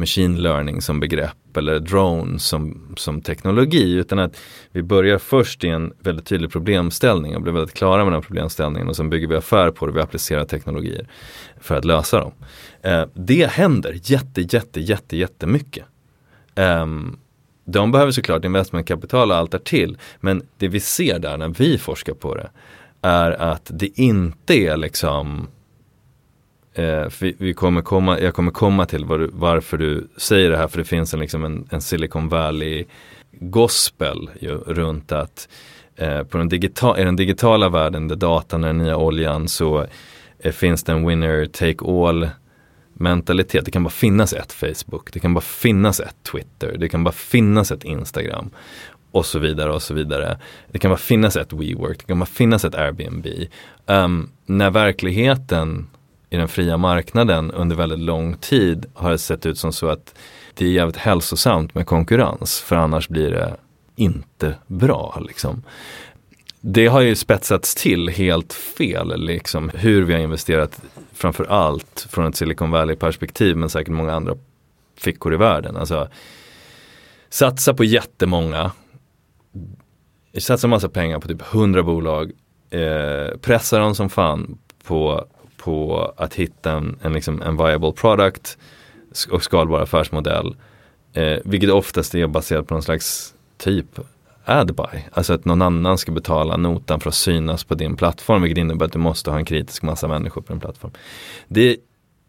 machine learning som begrepp eller drone som, som teknologi utan att vi börjar först i en väldigt tydlig problemställning och blir väldigt klara med den problemställningen och sen bygger vi affär på det, vi applicerar teknologier för att lösa dem. Eh, det händer jätte, jätte, jätte, jättemycket. Eh, de behöver såklart investmentkapital och allt därtill men det vi ser där när vi forskar på det är att det inte är liksom Eh, vi, vi, kommer komma, jag kommer komma till var du, varför du säger det här för det finns en, liksom en, en Silicon Valley gospel ju, runt att eh, på den digital, i den digitala världen där datan är den nya oljan så eh, finns det en winner take all mentalitet. Det kan bara finnas ett Facebook, det kan bara finnas ett Twitter, det kan bara finnas ett Instagram och så vidare och så vidare. Det kan bara finnas ett WeWork, det kan bara finnas ett Airbnb. Um, när verkligheten i den fria marknaden under väldigt lång tid har det sett ut som så att det är jävligt hälsosamt med konkurrens för annars blir det inte bra. Liksom. Det har ju spetsats till helt fel, liksom, hur vi har investerat framför allt från ett Silicon Valley-perspektiv men säkert många andra fickor i världen. Alltså, satsa på jättemånga, satsa massa pengar på typ 100 bolag, eh, pressa dem som fan på på att hitta en, en, liksom, en viable product och skalbar affärsmodell. Eh, vilket oftast är baserat på någon slags typ ad-buy. Alltså att någon annan ska betala notan för att synas på din plattform. Vilket innebär att du måste ha en kritisk massa människor på din plattform. Det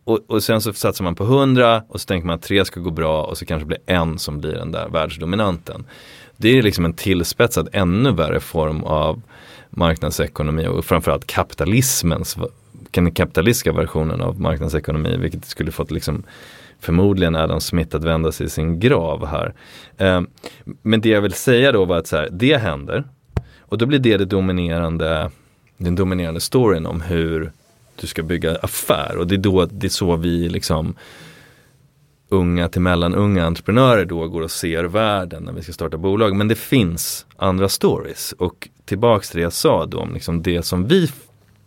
och, och, sen så satsar man på 100 och så tänker man att tre ska gå bra och så kanske blir en som blir den där världsdominanten. Det är liksom en tillspetsad ännu värre form av marknadsekonomi och framförallt kapitalismens, den kapitalistiska versionen av marknadsekonomi vilket skulle fått liksom förmodligen Adam Smith att vända sig i sin grav här. Eh, men det jag vill säga då var att så här, det händer och då blir det, det dominerande, den dominerande storyn om hur du ska bygga affär och det är då det är så vi liksom unga till mellanunga entreprenörer då går och ser världen när vi ska starta bolag. Men det finns andra stories och tillbaks till det jag sa då om liksom det som vi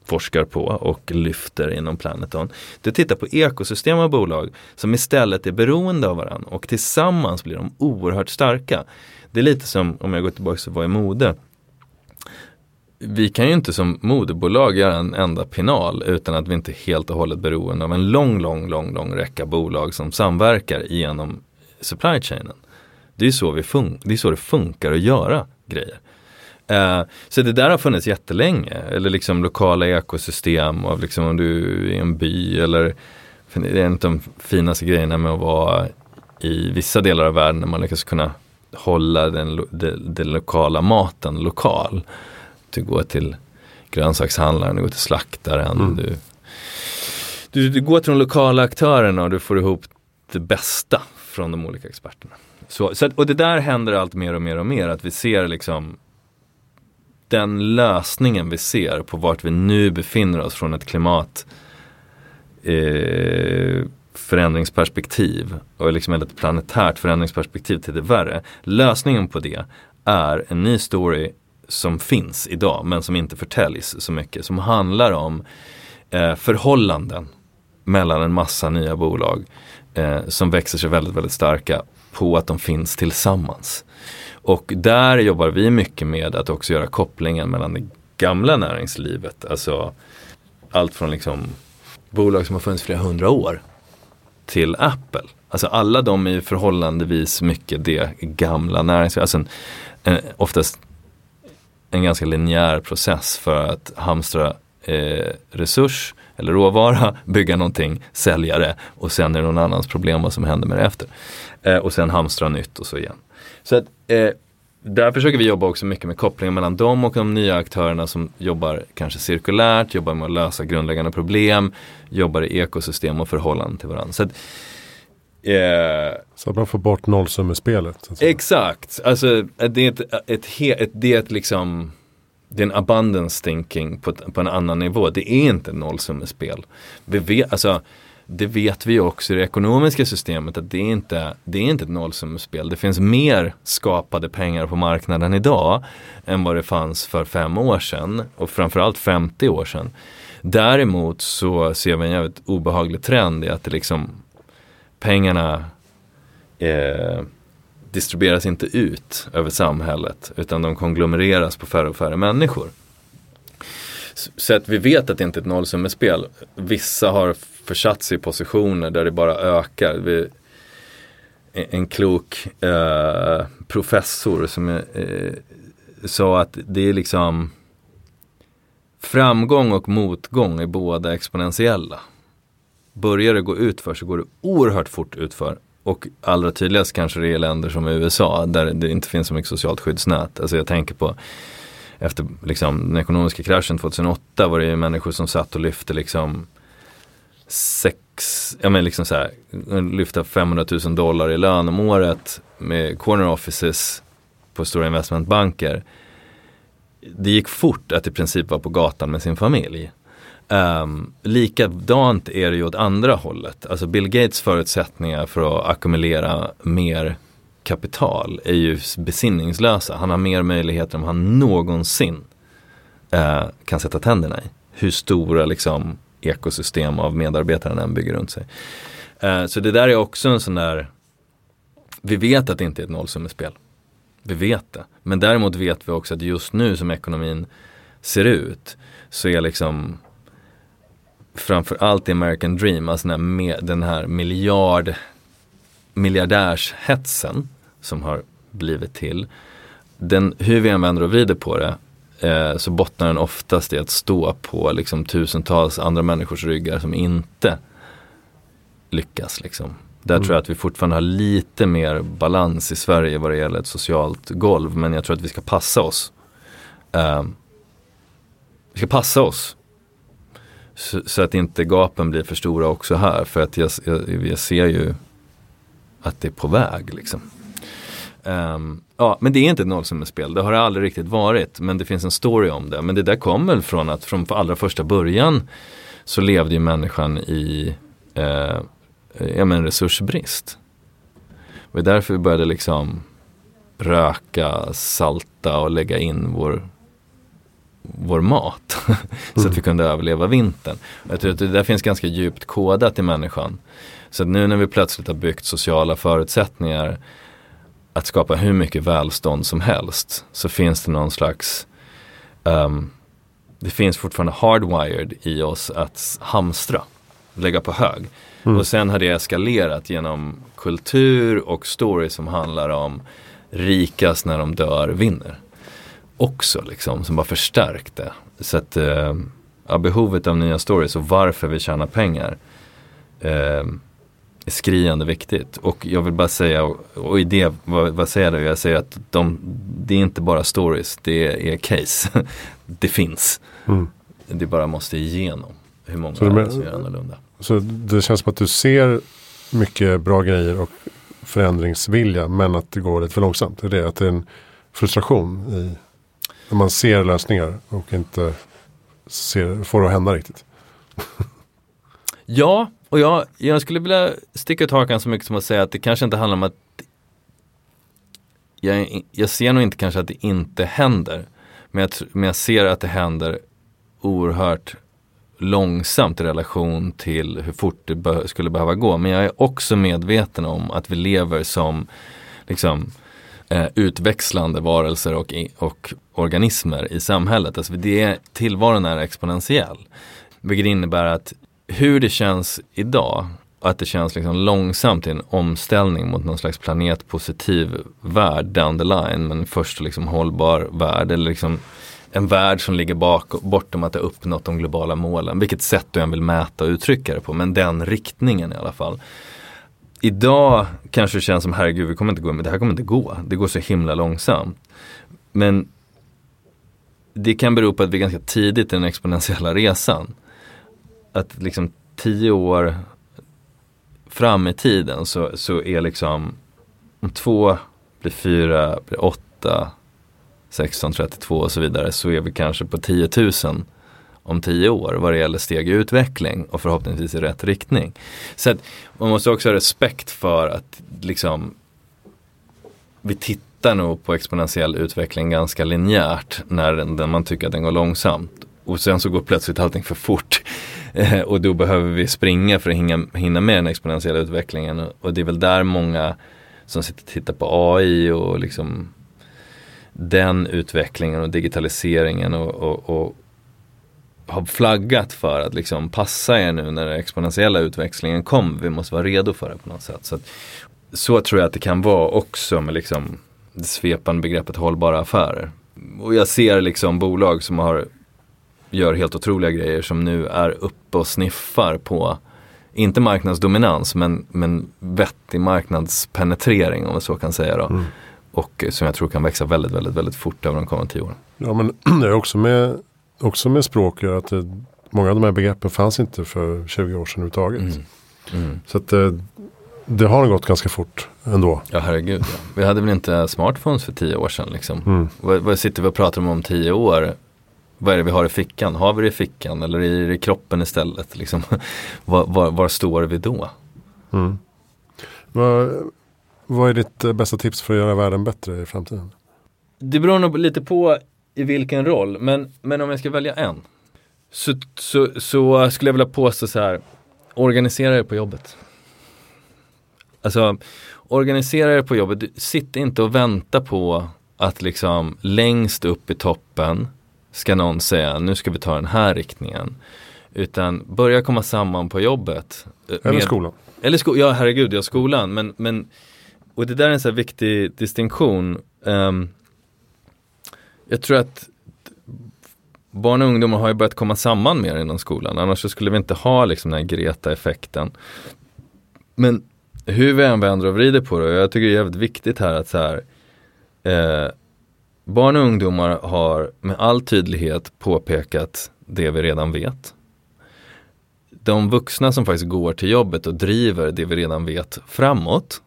forskar på och lyfter inom Planeton. Du tittar på ekosystem av bolag som istället är beroende av varandra och tillsammans blir de oerhört starka. Det är lite som, om jag går tillbaka till vad är mode, vi kan ju inte som modebolag göra en enda pinal utan att vi inte är helt och hållet beroende av en lång, lång, lång, lång räcka bolag som samverkar genom supply chainen. Det är så, vi fun- det, är så det funkar att göra grejer. Uh, så det där har funnits jättelänge, eller liksom lokala ekosystem av liksom om du är i en by eller det är en av de finaste grejerna med att vara i vissa delar av världen när man lyckas kunna hålla den, den, den lokala maten lokal. Du går till grönsakshandlaren, du går till slaktaren. Mm. Du, du, du, går till de lokala aktörerna och du får ihop det bästa från de olika experterna. Så, så, och det där händer allt mer och mer och mer, att vi ser liksom den lösningen vi ser på vart vi nu befinner oss från ett klimat eh, förändringsperspektiv och liksom ett planetärt förändringsperspektiv till det värre. Lösningen på det är en ny story som finns idag men som inte förtäljs så mycket. Som handlar om eh, förhållanden mellan en massa nya bolag eh, som växer sig väldigt, väldigt starka på att de finns tillsammans. Och där jobbar vi mycket med att också göra kopplingen mellan det gamla näringslivet, alltså allt från liksom bolag som har funnits flera hundra år till Apple. Alltså alla de är ju förhållandevis mycket det gamla näringslivet. Alltså en, en, oftast en ganska linjär process för att hamstra eh, resurs eller råvara, [laughs] bygga någonting, sälja det och sen är det någon annans problem vad som händer med det efter. Eh, och sen hamstra nytt och så igen. Så att, eh, där försöker vi jobba också mycket med kopplingen mellan dem och de nya aktörerna som jobbar kanske cirkulärt, jobbar med att lösa grundläggande problem, jobbar i ekosystem och förhållande till varandra. Så att, Eh, så att man får bort nollsummespelet. Exakt, alltså det är ett, ett, ett, det är ett liksom det är en abundance thinking på, på en annan nivå. Det är inte nollsummespel. Vi vet, alltså, det vet vi också i det ekonomiska systemet att det är inte det är inte ett nollsummespel. Det finns mer skapade pengar på marknaden idag än vad det fanns för fem år sedan och framförallt 50 år sedan. Däremot så ser vi en jävligt obehaglig trend i att det liksom pengarna eh, distribueras inte ut över samhället utan de konglomereras på färre och färre människor. Så att vi vet att det inte är ett nollsummespel. Vissa har försatt sig i positioner där det bara ökar. Vi, en klok eh, professor som eh, sa att det är liksom framgång och motgång är båda exponentiella börjar det gå utför så går det oerhört fort utför. Och allra tydligast kanske det är länder som USA där det inte finns så mycket socialt skyddsnät. Alltså jag tänker på efter liksom, den ekonomiska kraschen 2008 var det ju människor som satt och lyfte liksom sex, ja men liksom så här, lyfta 500 000 dollar i lön om året med corner offices på stora investmentbanker. Det gick fort att i princip vara på gatan med sin familj. Um, likadant är det ju åt andra hållet. Alltså Bill Gates förutsättningar för att ackumulera mer kapital är ju besinningslösa. Han har mer möjligheter än han någonsin uh, kan sätta tänderna i. Hur stora liksom, ekosystem av medarbetare den bygger runt sig. Eh, så det där är också en sån där, vi vet att det inte är ett nollsummespel. Vi vet det. Men däremot vet vi också att just nu som ekonomin ser ut så är liksom framförallt i American Dream, alltså den här, den här miljard, miljardärshetsen som har blivit till. Den, hur vi än vänder och vrider på det eh, så bottnar den oftast i att stå på liksom tusentals andra människors ryggar som inte lyckas. Liksom. Där mm. tror jag att vi fortfarande har lite mer balans i Sverige vad det gäller ett socialt golv. Men jag tror att vi ska passa oss. Uh, vi ska passa oss. Så, så, att inte gapen blir för stora också här. För att jag, jag, jag ser ju att det är på väg. Liksom. Um, ja, men det är inte ett nollsummespel. Det har det aldrig riktigt varit. Men det finns en story om det. Men det där kommer från att från allra första början så levde ju människan i eh, ja, men resursbrist. Det var därför vi började liksom röka, salta och lägga in vår, vår mat. [laughs] så mm. att vi kunde överleva vintern. Jag tror att det där finns ganska djupt kodat i människan. Så att nu när vi plötsligt har byggt sociala förutsättningar att skapa hur mycket välstånd som helst så finns det någon slags um, det finns fortfarande hardwired i oss att hamstra, lägga på hög. Mm. Och sen har det eskalerat genom kultur och story som handlar om rikast när de dör vinner. Också liksom, som bara förstärkte. Så att ja, behovet av nya stories och varför vi tjänar pengar är skriande viktigt. Och jag vill bara säga, och i det, vad, vad säger jag? Jag säger att de, det är inte bara stories, det är case. [laughs] det finns. Mm. Det bara måste igenom. Hur många så det, som gör annorlunda. Så det känns som att du ser mycket bra grejer och förändringsvilja men att det går lite för långsamt. Är det att det är en frustration i när man ser lösningar och inte ser, får det att hända riktigt? [laughs] ja, och jag, jag skulle vilja sticka ut hakan så mycket som att säga att det kanske inte handlar om att jag, jag ser nog inte kanske att det inte händer. Men jag, men jag ser att det händer oerhört långsamt i relation till hur fort det be skulle behöva gå. Men jag är också medveten om att vi lever som liksom, eh, utväxlande varelser och, och organismer i samhället. Alltså det, tillvaron är exponentiell. Vilket innebär att hur det känns idag, att det känns liksom långsamt i en omställning mot någon slags planetpositiv värld down the line, men först liksom hållbar värld eller liksom en värld som ligger bak, bortom att ha uppnått de globala målen. Vilket sätt du än vill mäta och uttrycka det på, men den riktningen i alla fall. Idag kanske det känns som herregud, vi kommer inte gå, men det här kommer inte gå. Det går så himla långsamt. Men det kan bero på att vi är ganska tidigt i den exponentiella resan att liksom tio år fram i tiden så, så är liksom om två blir fyra, blir åtta, 16, 32 och så vidare så är vi kanske på 10 000 om tio år vad det gäller steg i utveckling och förhoppningsvis i rätt riktning. Så att man måste också ha respekt för att liksom vi tittar nog på exponentiell utveckling ganska linjärt när den, man tycker att den går långsamt. Och sen så går plötsligt allting för fort. Eh, och då behöver vi springa för att hinna, hinna med den exponentiella utvecklingen. Och det är väl där många som sitter och tittar på AI och liksom den utvecklingen och digitaliseringen och, och, och har flaggat för att liksom passa er nu när den exponentiella utvecklingen kommer. Vi måste vara redo för det på något sätt. Så, att, så tror jag att det kan vara också med liksom det svepande begreppet hållbara affärer. Och jag ser liksom bolag som har gör helt otroliga grejer som nu är uppe och sniffar på inte marknadsdominans men, men vettig marknadspenetrering om man så kan säga. Då. Mm. Och som jag tror kan växa väldigt, väldigt, väldigt fort över de kommande tio åren. Ja men [clears throat] det är också med, också med språk att det, många av de här begreppen fanns inte för 20 år sedan överhuvudtaget. Mm. Mm. Så att det, det har gått ganska fort ändå. Ja herregud. Ja. Vi hade väl inte smartphones för tio år sedan. Liksom. Mm. Vad, vad sitter vi och pratar om om tio år? Vad är det vi har i fickan? Har vi det i fickan eller är det i kroppen istället? Liksom, [laughs] var, var, var, står vi då? Mm. Vad, vad är ditt eh, bästa tips för att göra världen bättre i framtiden? Det beror nog lite på i vilken roll, men, men om jag ska välja en. Så, så, så skulle jag vilja påstå så här, organisera er på jobbet. Alltså, organisera er på jobbet, sitt inte och vänta på att liksom längst upp i toppen ska någon säga nu ska vi ta den här riktningen. Utan börja komma samman på jobbet. Eh, eller med, skolan. Eller sko ja herregud, ja skolan. Men, men, och det där är en så här viktig distinktion. Um, jag tror att barn och ungdomar har ju börjat komma samman mer inom skolan. Annars så skulle vi inte ha liksom den här Greta-effekten. Men hur vi än vänder och vrider på det, jag tycker det är jävligt viktigt här att så här, eh, barn och ungdomar har med all tydlighet påpekat det vi redan vet. De vuxna som faktiskt går till jobbet och driver det vi redan vet framåt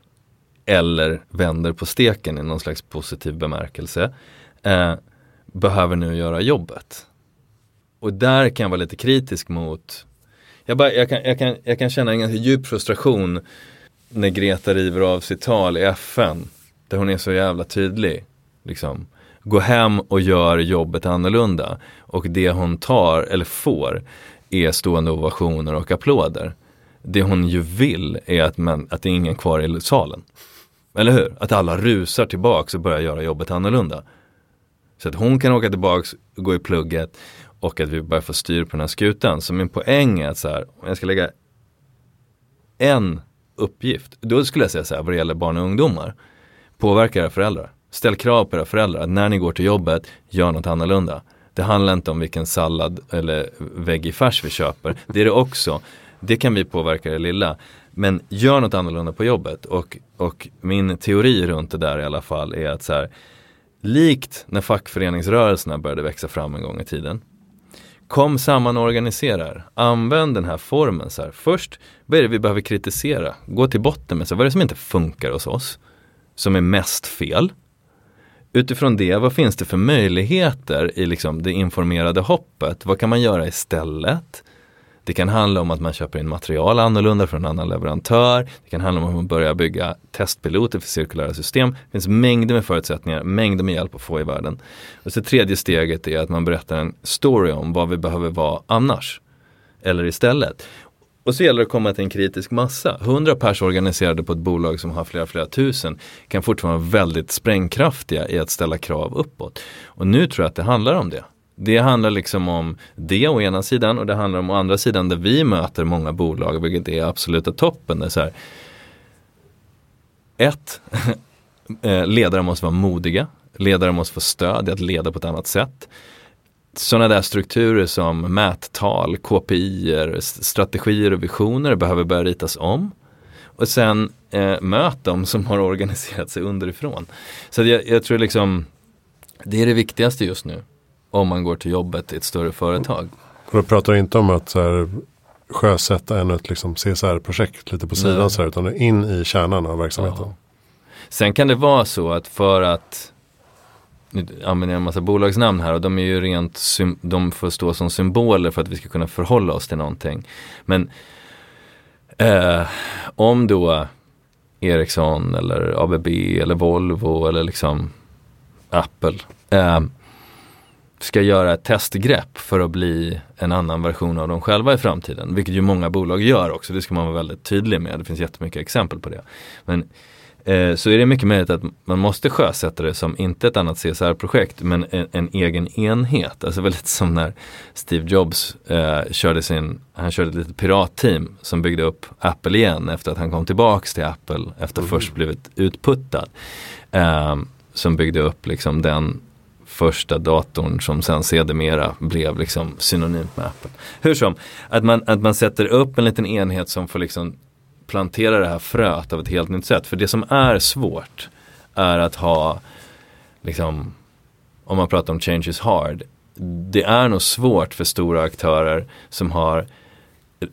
eller vänder på steken i någon slags positiv bemärkelse eh, behöver nu göra jobbet. Och där kan jag vara lite kritisk mot jag, bara, jag, kan, jag, kan, jag kan känna en ganska djup frustration när Greta river av sitt tal i FN. Där hon är så jävla tydlig. Liksom. Gå hem och gör jobbet annorlunda. Och det hon tar, eller får, är stående ovationer och applåder. Det hon ju vill är att, man, att det är ingen kvar i salen. Eller hur? Att alla rusar tillbaks och börjar göra jobbet annorlunda. Så att hon kan åka tillbaks, gå i plugget och att vi börjar få styr på den här skutan. Så min poäng är att så här, om jag ska lägga en uppgift, då skulle jag säga så här vad det gäller barn och ungdomar. Påverka era föräldrar. Ställ krav på era föräldrar att när ni går till jobbet, gör något annorlunda. Det handlar inte om vilken sallad eller veggiefärs vi köper. Det är det också. Det kan vi påverka det lilla. Men gör något annorlunda på jobbet. Och, och min teori runt det där i alla fall är att så här, likt när fackföreningsrörelserna började växa fram en gång i tiden Kom samman och organisera er. Använd den här formen. Så här. Först, vad är det vi behöver kritisera? Gå till botten med så vad är det som inte funkar hos oss? Som är mest fel? Utifrån det, vad finns det för möjligheter i liksom det informerade hoppet? Vad kan man göra istället? Det kan handla om att man köper in material annorlunda från en annan leverantör. Det kan handla om att man börjar bygga testpiloter för cirkulära system. Det finns mängder med förutsättningar, mängder med hjälp att få i världen. Och så tredje steget är att man berättar en story om vad vi behöver vara annars. Eller istället. Och så gäller det att komma till en kritisk massa. 100 pers organiserade på ett bolag som har flera, flera tusen kan fortfarande vara väldigt sprängkraftiga i att ställa krav uppåt. Och nu tror jag att det handlar om det. Det handlar liksom om det å ena sidan och det handlar om å andra sidan där vi möter många bolag, vilket är absoluta toppen. Det är så här, ett, [laughs] eh, ledare måste vara modiga. Ledare måste få stöd i att leda på ett annat sätt. Sådana där strukturer som mättal, KPI, strategier och visioner behöver börja ritas om. Och sen eh, möt dem som har organiserat sig underifrån. Så jag, jag tror liksom det är det viktigaste just nu om man går till jobbet i ett större företag. Och då pratar du inte om att så här, sjösätta ännu ett liksom CSR-projekt lite på sidan så här, utan in i kärnan av verksamheten. Ja. Sen kan det vara så att för att nu använder jag en massa bolagsnamn här och de är ju rent, de får stå som symboler för att vi ska kunna förhålla oss till någonting. Men eh, om då Ericsson eller ABB eller Volvo eller liksom Apple eh, ska göra ett testgrepp för att bli en annan version av dem själva i framtiden. Vilket ju många bolag gör också, det ska man vara väldigt tydlig med. Det finns jättemycket exempel på det. Men eh, så är det mycket möjligt att man måste sjösätta det som inte ett annat CSR-projekt men en, en, egen enhet. Alltså väldigt som när Steve Jobs eh, körde sin, han körde ett litet piratteam som byggde upp Apple igen efter att han kom tillbaks till Apple efter mm. först blivit utputtad. Eh, som byggde upp liksom den första datorn som sen sedermera blev liksom synonymt med Apple. Hur som, att man, att man sätter upp en liten enhet som får liksom plantera det här fröet av ett helt nytt sätt. För det som är svårt är att ha, liksom, om man pratar om change is hard, det är nog svårt för stora aktörer som har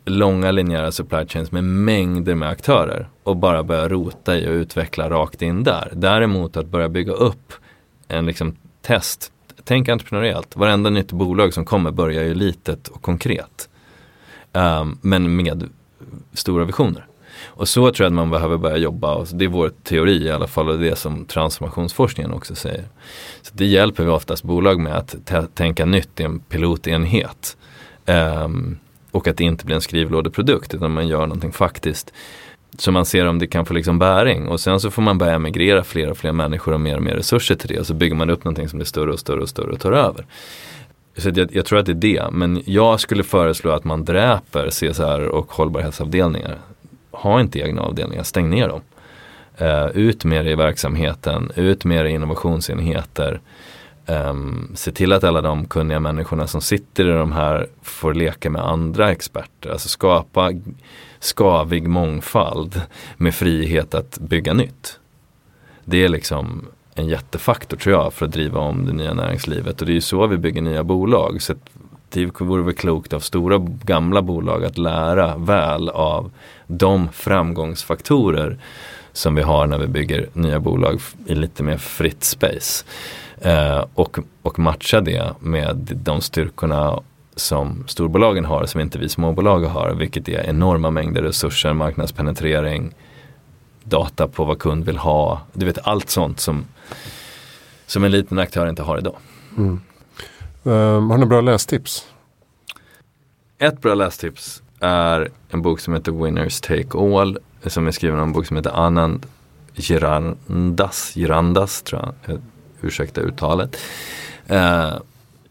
långa linjära supply chains med mängder med aktörer och bara börja rota i och utveckla rakt in där. Däremot att börja bygga upp en liksom test. Tänk entreprenöriellt. Varenda nytt bolag som kommer börjar ju litet och konkret. Um, men med stora visioner. Och så tror jag att man behöver börja jobba. Och det är vår teori i alla fall och det är det som transformationsforskningen också säger. Så Det hjälper vi oftast bolag med att tänka nytt i en pilotenhet. Um, och att det inte blir en skrivlådeprodukt utan man gör någonting faktiskt så man ser om det kan få liksom bäring och sen så får man börja emigrera fler och fler människor och mer och mer resurser till det och så bygger man upp någonting som blir större och större och större och tar över. Så jag, jag tror att det är det, men jag skulle föreslå att man dräper CSR och hållbarhetsavdelningar. Ha inte egna avdelningar, stäng ner dem. Uh, ut med det i verksamheten, ut med det i innovationsenheter. um, se till att alla de kunniga människorna som sitter i de här får leka med andra experter. Alltså skapa skavig mångfald med frihet att bygga nytt. Det är liksom en jättefaktor tror jag för att driva om det nya näringslivet och det är ju så vi bygger nya bolag. Så det vore väl klokt av stora gamla bolag att lära väl av de framgångsfaktorer som vi har när vi bygger nya bolag i lite mer fritt space. Eh, och, och matcha det med de styrkorna som storbolagen har som inte vi småbolag har. Vilket är enorma mängder resurser, marknadspenetrering, data på vad kund vill ha. Du vet allt sånt som, som en liten aktör inte har idag. Mm. Um, har ni bra lästips? Ett bra lästips är en bok som heter Winners Take All. Som är skriven av en bok som heter Anand Girandas, Girandas tror jag, ursäkta uttalet. Uh,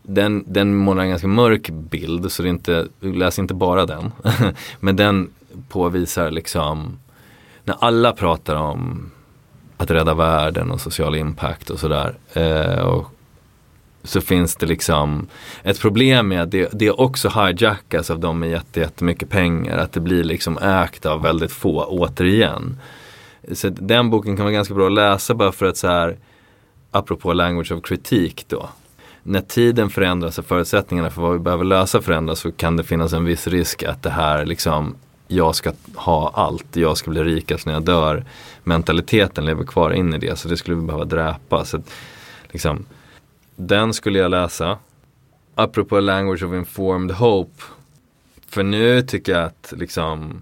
den, den målar en ganska mörk bild så det är inte, läs inte bara den. [laughs] Men den påvisar liksom när alla pratar om att rädda världen och social impact och sådär. Eh, så finns det liksom ett problem med att det, det också hijackas av de med jättemycket pengar. Att det blir liksom ägt av väldigt få återigen. Så den boken kan vara ganska bra att läsa bara för att så här apropå language of kritik då. När tiden förändras och förutsättningarna för vad vi behöver lösa förändras så kan det finnas en viss risk att det här liksom jag ska ha allt, jag ska bli rikast när jag dör. Mentaliteten lever kvar in i det så det skulle vi behöva dräpa. Så att, liksom, den skulle jag läsa. Apropå language of informed hope. För nu tycker jag att liksom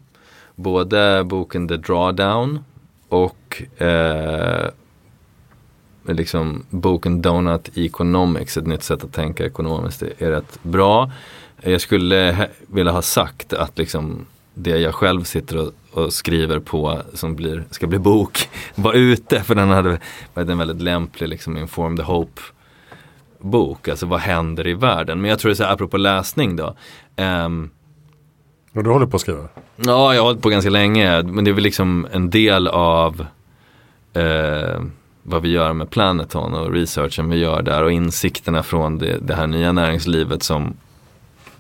både boken The Drawdown och eh, liksom boken Donut Economics, ett nytt sätt att tänka ekonomiskt, är rätt bra. Jag skulle vilja ha sagt att liksom det jag själv sitter och, och, skriver på som blir, ska bli bok [laughs] var ute för den hade varit en väldigt lämplig liksom informed hope bok. Alltså vad händer i världen? Men jag tror det är så här, apropå läsning då. Um, och du håller på att skriva? Ja, jag har hållit på ganska länge. Men det är väl liksom en del av uh, vad vi gör med Planeton och researchen vi gör där och insikterna från det, det här nya näringslivet som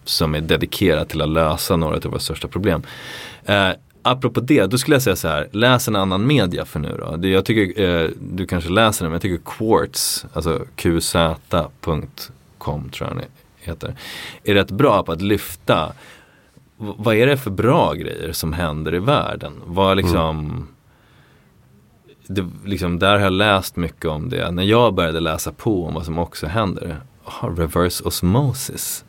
som är dedikerat till att lösa några av våra största problem. Eh, apropå det, då skulle jag säga så här, läs en annan media för nu då. Jag tycker, eh, du kanske läser den, men jag tycker Quartz, alltså qz.com tror jag den heter, är rätt bra på att lyfta vad är det för bra grejer som händer i världen? Vad liksom mm. Det, liksom, där har jag läst mycket om det. När jag började läsa på om vad som också händer. Oh, reverse osmosis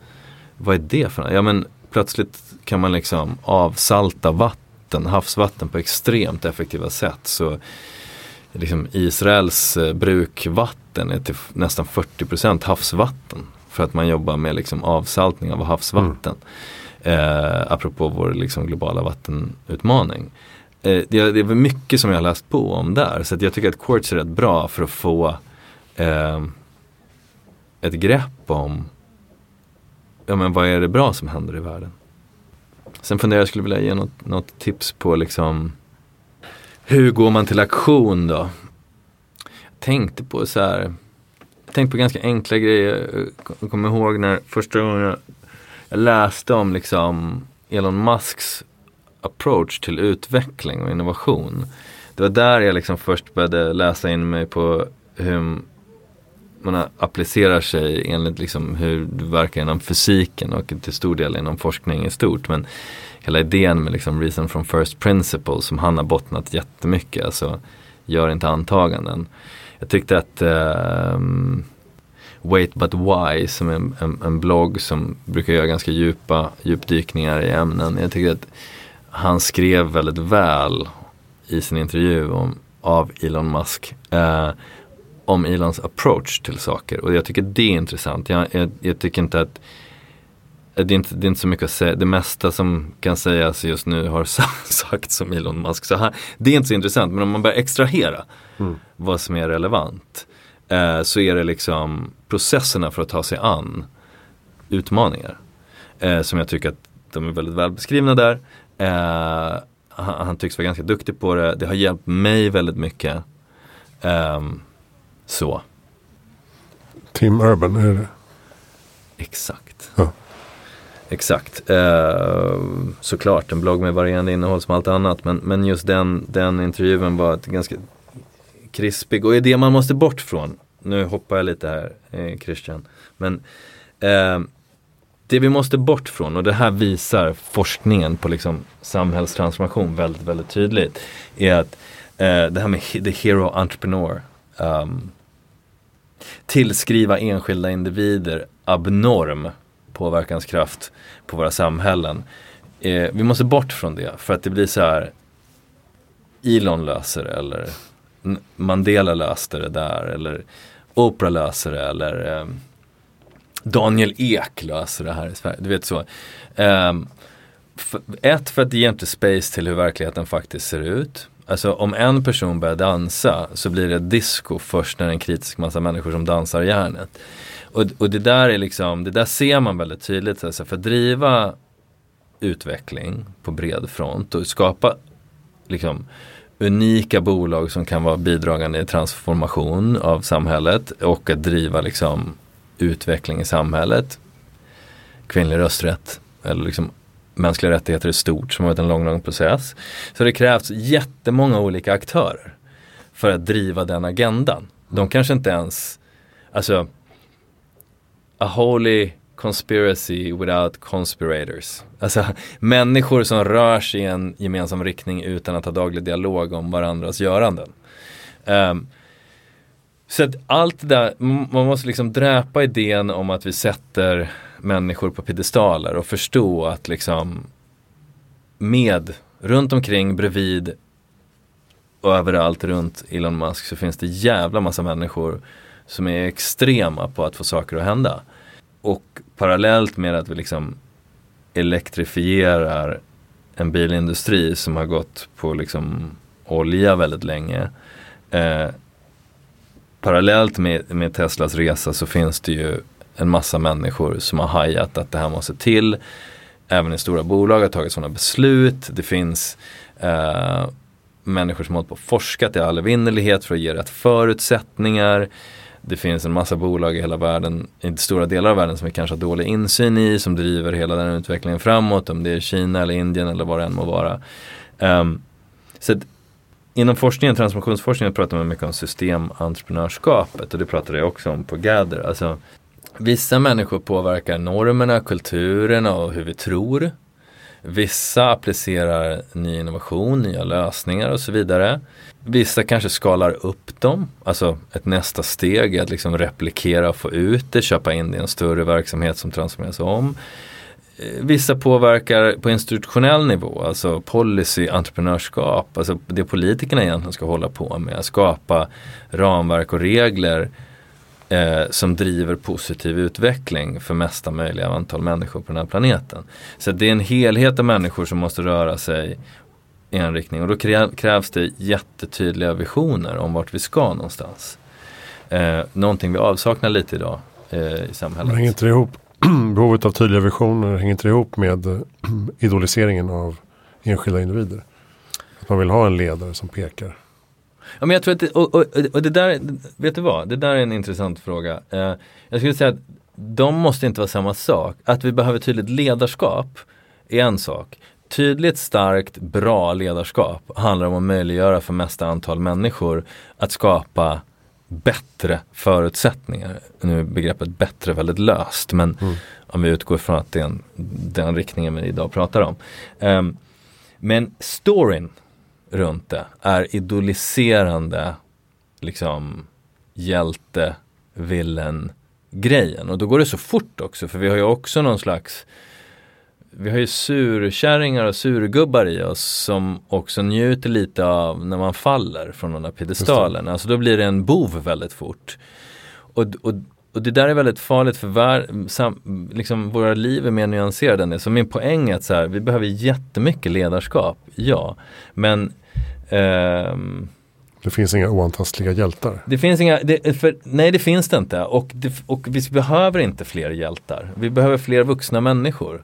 vad är det för något? Ja men plötsligt kan man liksom avsalta vatten, havsvatten på extremt effektiva sätt. Så liksom Israels eh, brukvatten är till nästan 40% havsvatten. För att man jobbar med liksom avsaltning av havsvatten. Mm. Eh, apropå vår liksom globala vattenutmaning. Eh, det, det är mycket som jag har läst på om där. Så jag tycker att Quartz är rätt bra för att få eh, ett grepp om ja men vad är det bra som händer i världen? Sen funderar jag, skulle vilja ge något, något tips på liksom hur går man till aktion då? Jag tänkte på så här, jag tänkte på ganska enkla grejer. Jag kommer ihåg när första gången jag läste om liksom Elon Musks approach till utveckling och innovation. Det var där jag liksom först började läsa in mig på hur man applicerar sig enligt liksom hur det verkar inom fysiken och till stor del inom forskning i stort. Men hela idén med liksom reason from first principle som han har bottnat jättemycket. Alltså gör inte antaganden. Jag tyckte att um, Wait But Why som är en, en, en, blogg som brukar göra ganska djupa djupdykningar i ämnen. Jag tycker att han skrev väldigt väl i sin intervju om, av Elon Musk. Uh, om Elons approach till saker och jag tycker det är intressant. Jag, jag, jag tycker inte att det är, inte, det är inte så mycket att säga, det mesta som kan sägas just nu har [laughs] sagts om Elon Musk. Så här, det är inte så intressant men om man börjar extrahera mm. vad som är relevant eh, så är det liksom processerna för att ta sig an utmaningar. Eh, som jag tycker att de är väldigt väl beskrivna där. Eh, han, han, tycks vara ganska duktig på det, det har hjälpt mig väldigt mycket. Um, så. Tim Urban, är det Exakt. Ja. Exakt. Eh, såklart en blogg med varierande innehåll som allt annat. Men, men just den, den intervjun var ganska krispig och är det man måste bort från. Nu hoppar jag lite här eh, Christian. Men eh, det vi måste bort från och det här visar forskningen på liksom samhällstransformation väldigt, väldigt tydligt. Är att eh, det här med the hero entrepreneur. Um, tillskriva enskilda individer abnorm påverkanskraft på våra samhällen. Eh, vi måste bort från det för att det blir så här Elon löser det eller Mandela löste det där eller Oprah löser det eller eh, Daniel Ek löser det här i Sverige. Du vet så. Eh, för, ett, för att det ger inte space till hur verkligheten faktiskt ser ut. Alltså om en person börjar dansa så blir det disco först när det är en kritisk massa människor som dansar järnet. Och, och det där är liksom, det där ser man väldigt tydligt. Alltså för att driva utveckling på bred front och skapa liksom unika bolag som kan vara bidragande i transformation av samhället och att driva liksom utveckling i samhället. Kvinnlig rösträtt eller liksom mänskliga rättigheter i stort som har varit en lång, lång process. Så det krävs jättemånga olika aktörer för att driva den agendan. De kanske inte ens, alltså a holy conspiracy without conspirators. Alltså [laughs] människor som rör sig i en gemensam riktning utan att ha daglig dialog om varandras göranden. Um, så att allt det där, man måste liksom dräpa idén om att vi sätter människor på piedestaler och förstå att liksom med, runt omkring, bredvid och överallt runt Elon Musk så finns det jävla massa människor som är extrema på att få saker att hända. Och parallellt med att vi liksom elektrifierar en bilindustri som har gått på liksom olja väldigt länge. Eh, parallellt med, med Teslas resa så finns det ju en massa människor som har hajat att det här måste till. Även i stora bolag har tagit sådana beslut. Det finns eh, människor som har hållit på och forskat i all evinnerlighet för att ge rätt förutsättningar. Det finns en massa bolag i hela världen, i stora delar av världen som vi kanske har dålig insyn i, som driver hela den utvecklingen framåt, om det är Kina eller Indien eller vad det än må vara. Um, så att, inom forskningen, transformationsforskningen pratar man mycket om systementreprenörskapet och det pratade jag också om på Gather. Alltså, vissa människor påverkar normerna, kulturerna och hur vi tror. Vissa applicerar ny innovation, nya lösningar och så vidare. Vissa kanske skalar upp dem, alltså ett nästa steg är att liksom replikera och få ut det, köpa in det i en större verksamhet som transformeras om. Eh, vissa påverkar på institutionell nivå, alltså policy, entreprenörskap, alltså det politikerna egentligen ska hålla på med, skapa ramverk och regler eh, som driver positiv utveckling för mesta möjliga antal människor på den här planeten. Så det är en helhet av människor som måste röra sig i en riktning och då krävs det jättetydliga visioner om vart vi ska någonstans. Eh, någonting vi avsaknar lite idag eh, i samhället. Men hänger inte ihop, [clears throat] behovet av tydliga visioner, hänger inte ihop med [clears throat] idoliseringen av enskilda individer? Att man vill ha en ledare som pekar. Ja, men jag tror att det, och, och, och det där, vet du vad, det där är en intressant fråga. Eh, jag skulle säga att de måste inte vara samma sak. Att vi behöver tydligt ledarskap är en sak. Tydligt, starkt, bra ledarskap handlar om att möjliggöra för mesta antal människor att skapa bättre förutsättningar. Nu är begreppet bättre väldigt löst men mm. om vi utgår från att det är en, den riktningen vi idag pratar om. Um, men storyn runt det är idoliserande liksom hjälte, villen grejen. Och då går det så fort också för vi har ju också någon slags vi har ju surkärringar och surgubbar i oss som också njuter lite av när man faller från de där piedestalen. Alltså då blir det en bov väldigt fort. Och, och, och det där är väldigt farligt för var, sam, liksom våra liv är mer nyanserade än det. Så min poäng är att så här, vi behöver jättemycket ledarskap, ja. Men ehm, det finns inga oantastliga hjältar. Det finns inga, det, för, nej det finns det inte. Och, det, och vi behöver inte fler hjältar. Vi behöver fler vuxna människor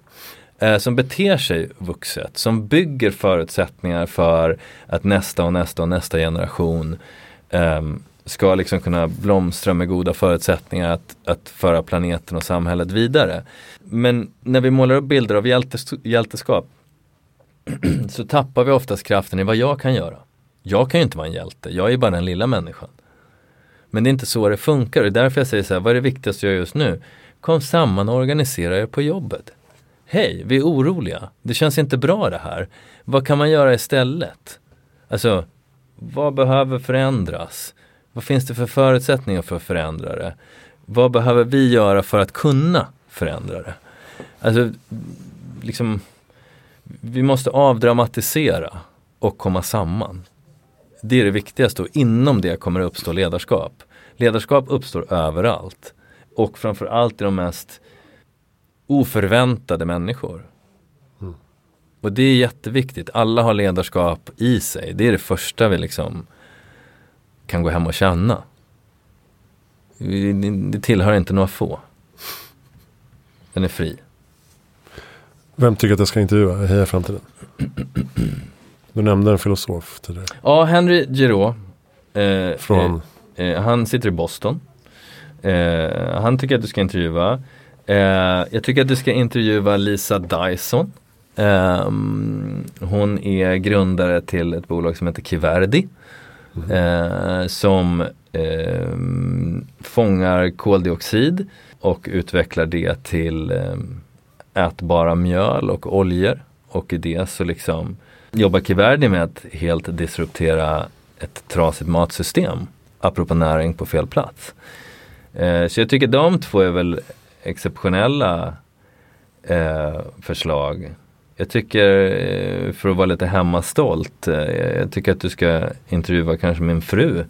eh, som beter sig vuxet, som bygger förutsättningar för att nästa och nästa och nästa generation eh, ska liksom kunna blomstra med goda förutsättningar att, att föra planeten och samhället vidare. Men när vi målar upp bilder av hjältes, hjälteskap [clears throat] så tappar vi oftast kraften i vad jag kan göra. Jag kan ju inte vara en hjälte, jag är bara den lilla människan. Men det är inte så det funkar och därför jag säger så här, vad är det viktigaste att göra just nu? Kom samman och organisera er på jobbet. Hej, vi är oroliga. Det känns inte bra det här. Vad kan man göra istället? Alltså, vad behöver förändras? Vad finns det för förutsättningar för att förändra det? Vad behöver vi göra för att kunna förändra det? Alltså, liksom, vi måste avdramatisera och komma samman. Det är det viktigaste och inom det kommer det uppstå ledarskap. Ledarskap uppstår överallt och framförallt i de mest oförväntade människor. Mm. Och det är jätteviktigt. Alla har ledarskap i sig. Det är det första vi liksom kan gå hem och känna. Det tillhör inte några få. Den är fri. Vem tycker att jag ska intervjua Heja Framtiden? Du nämnde en filosof tidigare. Ja, Henry Giraud. Eh, Från? Eh, eh, han sitter i Boston. Eh, han tycker att du ska intervjua. Eh, jag tycker att du ska intervjua Lisa Dyson. Ehm, hon är grundare till ett bolag som heter Kiverdi. Mm. som fångar koldioxid och utvecklar det till ätbara mjöl och oljor. Och i det så liksom jobbar Kiverdi med att helt disruptera ett trasigt matsystem. Apropå näring på fel plats. Eh, så jag tycker de två är väl exceptionella eh, förslag. Jag tycker, eh, för att vara lite hemmastolt, eh, jag tycker att du ska intervjua kanske min fru.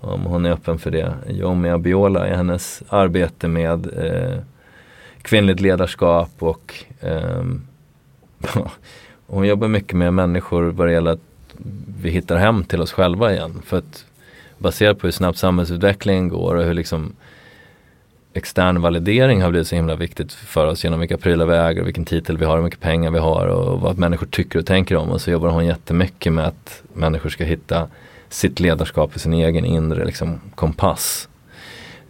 Om hon är öppen för det. Yomi Abiola i hennes arbete med eh, kvinnligt ledarskap och um, [laughs] hon jobbar mycket med människor vad det gäller att vi hittar hem till oss själva igen. För att baserat på hur snabbt samhällsutvecklingen går och hur liksom extern validering har blivit så himla viktigt för oss genom vilka prylar vi äger, vilken titel vi har, hur mycket pengar vi har och vad människor tycker och tänker om. Och så jobbar hon jättemycket med att människor ska hitta sitt ledarskap i sin egen inre liksom, kompass.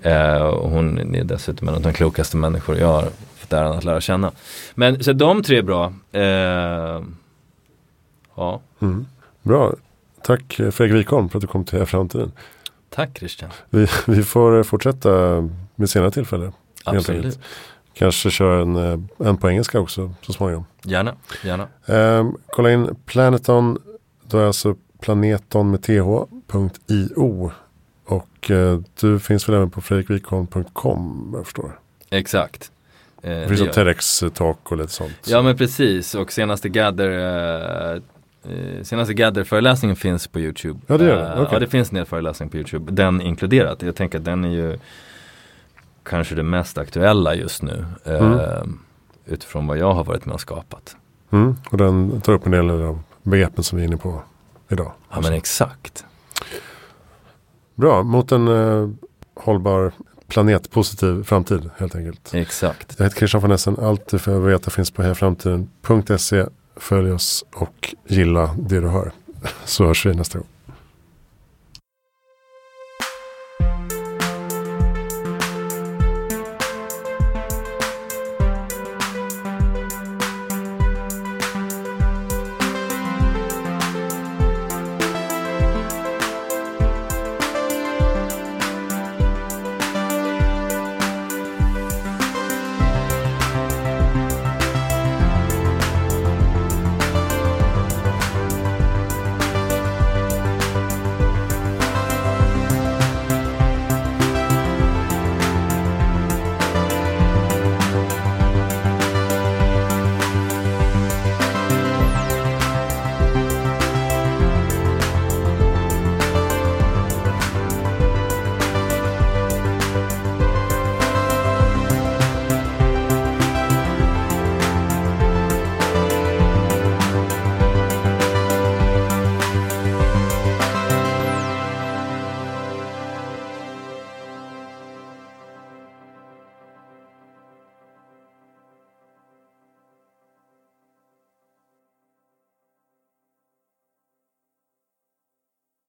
Eh, och hon är dessutom en av de klokaste människor jag har fått äran att lära känna. Men så de tre är bra. Eh, ja. Mm. Bra. Tack Fredrik Wikholm för att du kom till Framtiden. Tack Christian. Vi, vi får fortsätta med senare tillfälle. Absolut. Kanske köra en, eh, en på engelska också så småningom. Gärna, gärna. Um, kolla in Planeton, då är alltså planeton med th.io. Och uh, du finns väl även på fredrikvikholm.com jag förstår. Exakt. Eh, det finns det TEDx-talk och lite sånt. Ja men precis och senaste Gather eh, Eh, senaste Gather-föreläsningen finns på YouTube. Ja det gör det? Okay. Ja det finns en del föreläsningar på YouTube. Den inkluderat. Jag tänker att den är ju kanske det mest aktuella just nu. Mm. Eh, utifrån vad jag har varit med och skapat. Mm. Och den tar upp en del av begreppen som vi är inne på idag. Ja men exakt. Bra, mot en eh, hållbar planetpositiv framtid helt enkelt. Exakt. Jag heter Christian von Essen. Allt du behöver veta finns på hejaframtiden.se Följ oss och gilla det du hör. [laughs] Så hörs vi nästa gång.